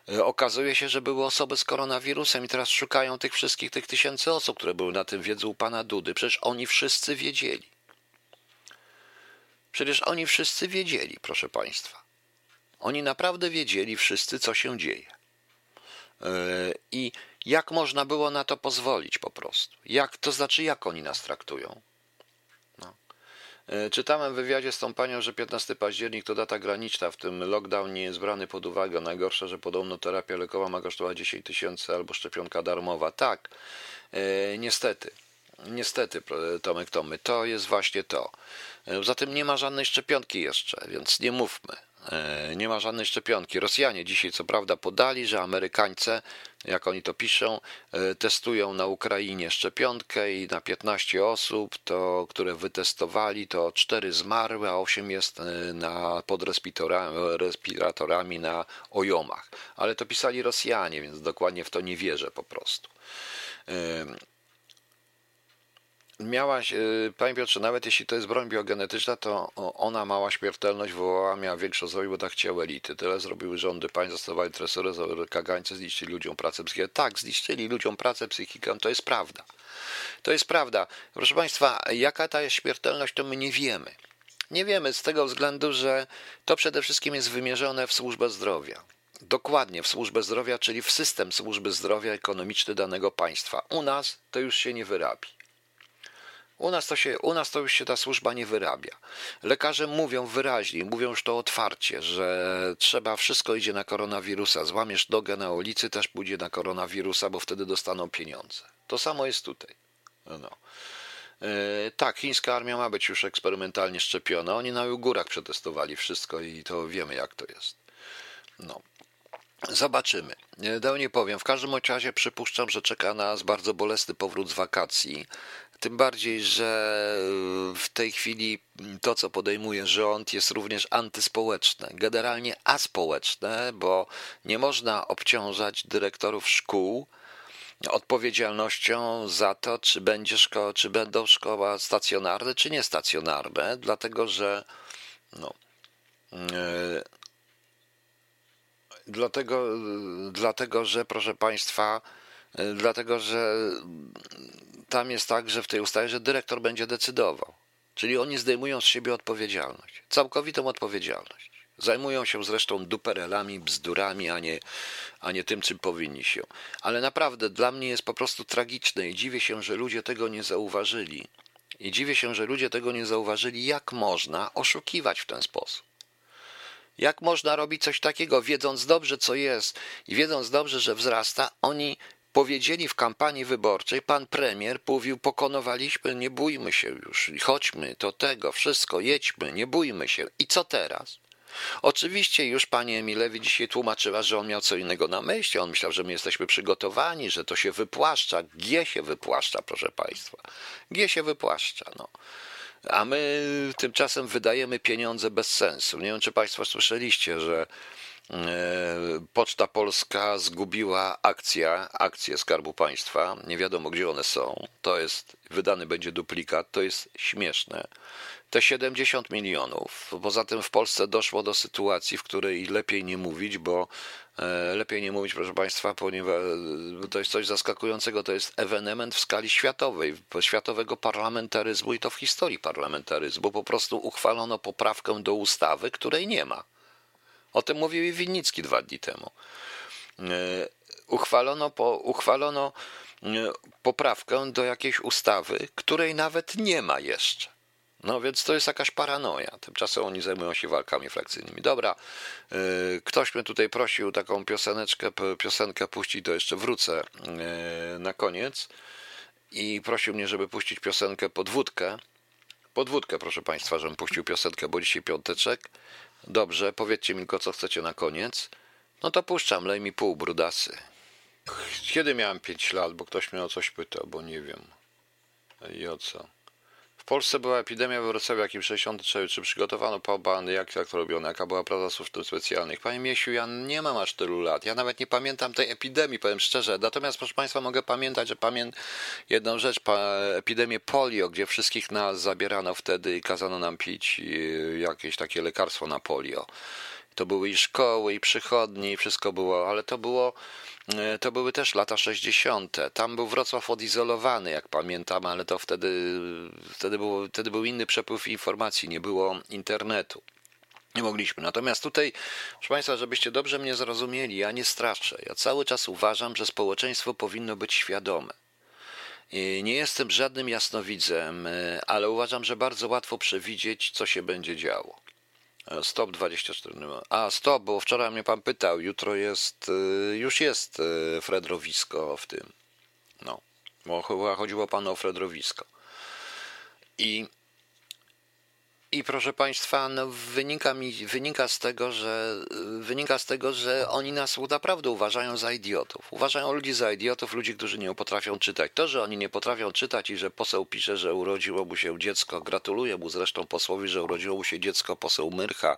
e, okazuje się, że były osoby z koronawirusem i teraz szukają tych wszystkich, tych tysięcy osób, które były na tym wiedzy u pana Dudy. Przecież oni wszyscy wiedzieli. Przecież oni wszyscy wiedzieli, proszę Państwa. Oni naprawdę wiedzieli wszyscy, co się dzieje. E, I jak można było na to pozwolić po prostu? Jak, to znaczy, jak oni nas traktują? No. E, czytałem w wywiadzie z tą panią, że 15 październik to data graniczna, w tym lockdown nie jest brany pod uwagę. Najgorsze, że podobno terapia lekowa ma kosztować 10 tysięcy albo szczepionka darmowa. Tak, e, niestety. Niestety, Tomek Tomy, to jest właśnie to. Zatem nie ma żadnej szczepionki jeszcze, więc nie mówmy. E, Nie ma żadnej szczepionki. Rosjanie dzisiaj co prawda podali, że Amerykańcy, jak oni to piszą, e, testują na Ukrainie szczepionkę i na 15 osób, to, które wytestowali, to 4 zmarły, a 8 jest e, na, pod respiratorami na ojomach. Ale to pisali Rosjanie, więc dokładnie w to nie wierzę po prostu. Miałaś, y, panie Piotrze, nawet jeśli to jest broń biogenetyczna, to ona mała śmiertelność wywołała, miała większą zrobić, bo tak chciały elity. Tyle zrobiły rządy państw, zastosowali tresury, kagańce, zniszczyli ludziom pracę psychikę. Tak, zniszczyli ludziom pracę psychikę, to jest prawda. To jest prawda. Proszę Państwa, jaka ta jest śmiertelność, to my nie wiemy. Nie wiemy z tego względu, że to przede wszystkim jest wymierzone w służbę zdrowia. Dokładnie w służbę zdrowia, czyli w system służby zdrowia ekonomiczny danego państwa. U nas to już się nie wyrabi. U nas, to się, u nas to już się ta służba nie wyrabia. Lekarze mówią wyraźnie, mówią już to otwarcie, że trzeba, wszystko idzie na koronawirusa. Złamiesz nogę na ulicy, też pójdzie na koronawirusa, bo wtedy dostaną pieniądze. To samo jest tutaj. No. E, tak, chińska armia ma być już eksperymentalnie szczepiona. Oni na Ujgurach przetestowali wszystko i to wiemy, jak to jest. No. Zobaczymy. Nie, Dał nie powiem. W każdym razie przypuszczam, że czeka nas bardzo bolesny powrót z wakacji. Tym bardziej, że w tej chwili to, co podejmuje rząd, jest również antyspołeczne, generalnie aspołeczne, bo nie można obciążać dyrektorów szkół odpowiedzialnością za to, czy, będzie szko- czy będą szkoła stacjonarne, czy niestacjonarne, dlatego że no, yy, Dlatego, dlatego, że proszę Państwa, y, dlatego, że tam jest tak, że w tej ustawie, że dyrektor będzie decydował. Czyli oni zdejmują z siebie odpowiedzialność, całkowitą odpowiedzialność. Zajmują się zresztą duperelami, bzdurami, a nie, a nie tym, czym powinni się. Ale naprawdę dla mnie jest po prostu tragiczne i dziwię się, że ludzie tego nie zauważyli. I dziwię się, że ludzie tego nie zauważyli, jak można oszukiwać w ten sposób. Jak można robić coś takiego, wiedząc dobrze, co jest i wiedząc dobrze, że wzrasta? Oni powiedzieli w kampanii wyborczej, pan premier mówił, pokonowaliśmy, nie bójmy się już, chodźmy, to tego, wszystko, jedźmy, nie bójmy się. I co teraz? Oczywiście już pani Emilewi dzisiaj tłumaczyła, że on miał co innego na myśli. On myślał, że my jesteśmy przygotowani, że to się wypłaszcza. G się wypłaszcza, proszę państwa. G się wypłaszcza, no. A my tymczasem wydajemy pieniądze bez sensu. Nie wiem, czy Państwo słyszeliście, że Poczta Polska zgubiła akcja, akcje Skarbu Państwa. Nie wiadomo, gdzie one są. To jest, wydany będzie duplikat, to jest śmieszne. Te 70 milionów. Poza tym w Polsce doszło do sytuacji, w której lepiej nie mówić, bo e, lepiej nie mówić, proszę Państwa, ponieważ to jest coś zaskakującego. To jest ewenement w skali światowej, światowego parlamentaryzmu i to w historii parlamentaryzmu. Po prostu uchwalono poprawkę do ustawy, której nie ma. O tym mówił i Winnicki dwa dni temu. E, Uchwalono, po, uchwalono e, poprawkę do jakiejś ustawy, której nawet nie ma jeszcze. No więc to jest jakaś paranoja. Tymczasem oni zajmują się walkami frakcyjnymi. Dobra, yy, ktoś mnie tutaj prosił taką pioseneczkę, piosenkę puścić, to jeszcze wrócę na koniec. I prosił mnie, żeby puścić piosenkę podwódkę. Podwódkę, proszę Państwa, żebym puścił piosenkę, bo dzisiaj piąteczek. Dobrze, powiedzcie mi tylko, co chcecie na koniec. No to puszczam, lej mi pół, brudasy. Kiedy miałem 5 lat, bo ktoś mnie o coś pytał, bo nie wiem. I o co? Polsce była epidemia we Wrocławiu, jakim 63. Czy przygotowano pobany, jak, to robiono, jaka była praca służb specjalnych? Panie Miesiu, ja nie mam aż tylu lat. Ja nawet nie pamiętam tej epidemii, powiem szczerze. Natomiast, proszę Państwa, mogę pamiętać, że pamiętam jedną rzecz, epidemię polio, gdzie wszystkich nas zabierano wtedy i kazano nam pić y, jakieś takie lekarstwo na polio. To były i szkoły, i przychodnie, i wszystko było, ale to było, e, to były też lata 60. Tam był Wrocław odizolowany, jak pamiętam, ale to wtedy, wtedy, było, wtedy był inny przepływ informacji, nie było internetu. Nie mogliśmy. Natomiast tutaj, proszę Państwa, żebyście dobrze mnie zrozumieli, ja nie straszę. Ja cały czas uważam, że społeczeństwo powinno być świadome. Nie jestem żadnym jasnowidzem, e, ale uważam, że bardzo łatwo przewidzieć, co się będzie działo. Stop 24. A, stop, bo wczoraj mnie pan pytał. Jutro jest, y, już jest y, Fredrowisko w tym. No, bo chyba chodziło panu o Fredrowisko. I I proszę Państwa, no wynika, mi, wynika, z tego, że, wynika z tego, że oni nas naprawdę uważają za idiotów. Uważają ludzi za idiotów, ludzi, którzy nie potrafią czytać. To, że oni nie potrafią czytać i że poseł pisze, że urodziło mu się dziecko, gratuluję mu zresztą posłowi, że urodziło mu się dziecko, poseł Myrcha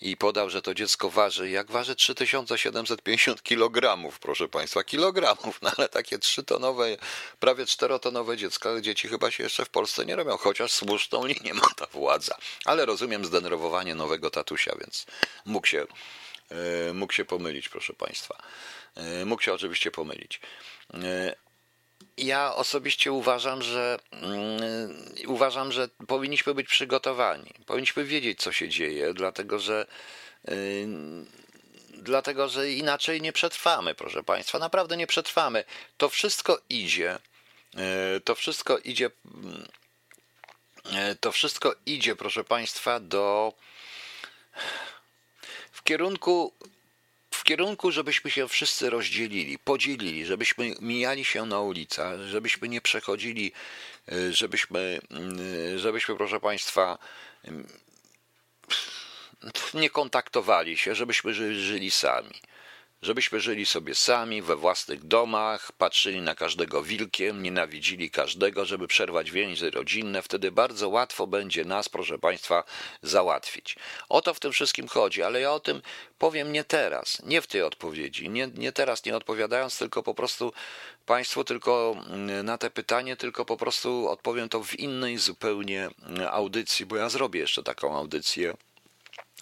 i podał, że to dziecko waży, jak waży 3750 kg, proszę Państwa, kilogramów, no ale takie trzytonowe, prawie czterotonowe dziecka, dzieci chyba się jeszcze w Polsce nie robią, chociaż słuszną linię ma ta władza ale rozumiem zdenerwowanie nowego tatusia, więc mógł się, e, mógł się pomylić, proszę Państwa. E, mógł się oczywiście pomylić. E, ja osobiście uważam, że mm, uważam, że powinniśmy być przygotowani. Powinniśmy wiedzieć, co się dzieje, dlatego że dlatego, że inaczej nie przetrwamy, proszę Państwa. Naprawdę nie przetrwamy. To wszystko idzie. To wszystko idzie mm, to wszystko idzie, proszę Państwa, do w kierunku w kierunku, żebyśmy się wszyscy rozdzielili, podzielili, żebyśmy mijali się na ulicach, żebyśmy nie przechodzili, e, żebyśmy, mm, żebyśmy, proszę Państwa, mm, nie kontaktowali się, żebyśmy żyli sami żebyśmy żyli sobie sami we własnych domach, patrzyli na każdego wilkiem, nienawidzili każdego, żeby przerwać więzy rodzinne, wtedy bardzo łatwo będzie nas, proszę Państwa, załatwić. O to w tym wszystkim chodzi, ale ja o tym powiem nie teraz, nie w tej odpowiedzi, nie, nie teraz, nie odpowiadając, tylko po prostu Państwu tylko mm, na te pytanie, tylko po prostu odpowiem to w innej zupełnie audycji, bo ja zrobię jeszcze taką audycję.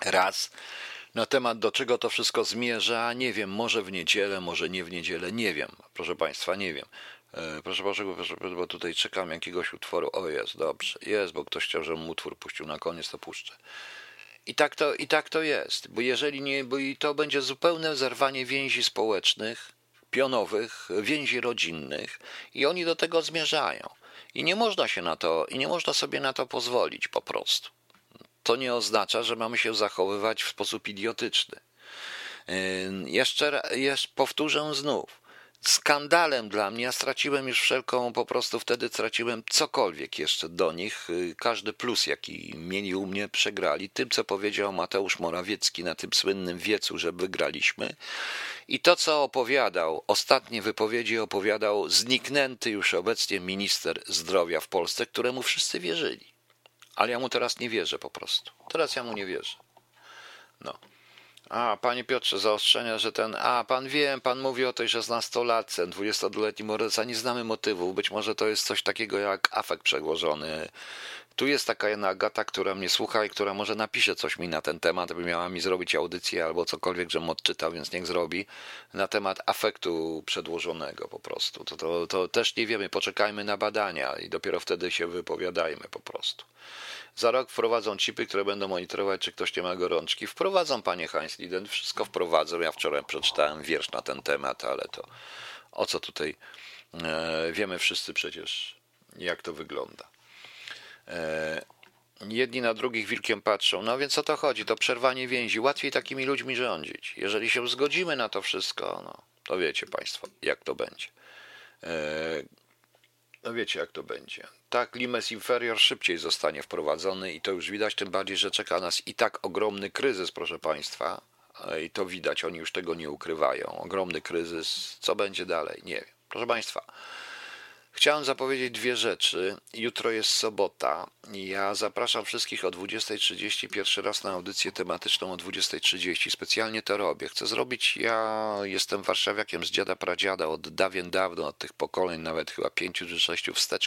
Raz na temat, do czego to wszystko zmierza, nie wiem, może w niedzielę, może nie w niedzielę, nie wiem, proszę Państwa, nie wiem. E, proszę, proszę, proszę, bo tutaj czekam jakiegoś utworu. O, jest, dobrze, jest, bo ktoś chciał, żebym utwór puścił na koniec, to puszczę. I tak to, i tak to jest, bo jeżeli nie, bo i to będzie zupełne zerwanie więzi społecznych, pionowych, więzi rodzinnych i oni do tego zmierzają. I nie można się na to, i nie można sobie na to pozwolić po prostu to nie oznacza, że mamy się zachowywać w sposób idiotyczny. Jeszcze, jeszcze powtórzę znów. Skandalem dla mnie, ja straciłem już wszelką, po prostu wtedy straciłem cokolwiek jeszcze do nich. Y, każdy plus, jaki mieli u mnie, przegrali. Tym, co powiedział Mateusz Morawiecki na tym słynnym wiecu, że wygraliśmy. I to, co opowiadał, ostatnie wypowiedzi opowiadał zniknęty już obecnie minister zdrowia w Polsce, któremu wszyscy wierzyli. Ale ja mu teraz nie wierzę po prostu. Teraz ja mu nie wierzę. No. A, panie Piotrze, zaostrzenia, że ten. A, pan wie, pan mówi o tej 16-latce, 22-letnim morderca, nie znamy motywów. Być może to jest coś takiego jak afekt przełożony. Tu jest taka jedna Agata, która mnie słucha i która może napisze coś mi na ten temat, by miała mi zrobić audycję albo cokolwiek, żebym odczytał, więc niech zrobi, na temat afektu przedłożonego po prostu. To, to, to też nie wiemy, poczekajmy na badania i dopiero wtedy się wypowiadajmy po prostu. Za rok wprowadzą chipy, które będą monitorować, czy ktoś nie ma gorączki. Wprowadzą, panie Heinz Liden, wszystko wprowadzą. Ja wczoraj przeczytałem wiersz na ten temat, ale to o co tutaj e, wiemy wszyscy przecież, jak to wygląda. E, jedni na drugich wilkiem patrzą. No więc o to chodzi, to przerwanie więzi. Łatwiej takimi ludźmi rządzić. Jeżeli się zgodzimy na to wszystko, no to wiecie Państwo, jak to będzie. E, no wiecie, jak to będzie. Tak, limes inferior szybciej zostanie wprowadzony i to już widać, tym bardziej, że czeka nas i tak ogromny kryzys, proszę Państwa. E, I to widać, oni już tego nie ukrywają. Ogromny kryzys. Co będzie dalej? Nie wiem. Proszę Państwa, Chciałem zapowiedzieć dwie rzeczy. Jutro jest sobota. Ja zapraszam wszystkich o 20.30 pierwszy raz na audycję tematyczną o 20.30. Specjalnie to robię. Chcę zrobić, ja jestem warszawiakiem z dziada pradziada od dawien dawno, od tych pokoleń, nawet chyba pięciu czy sześciu wstecz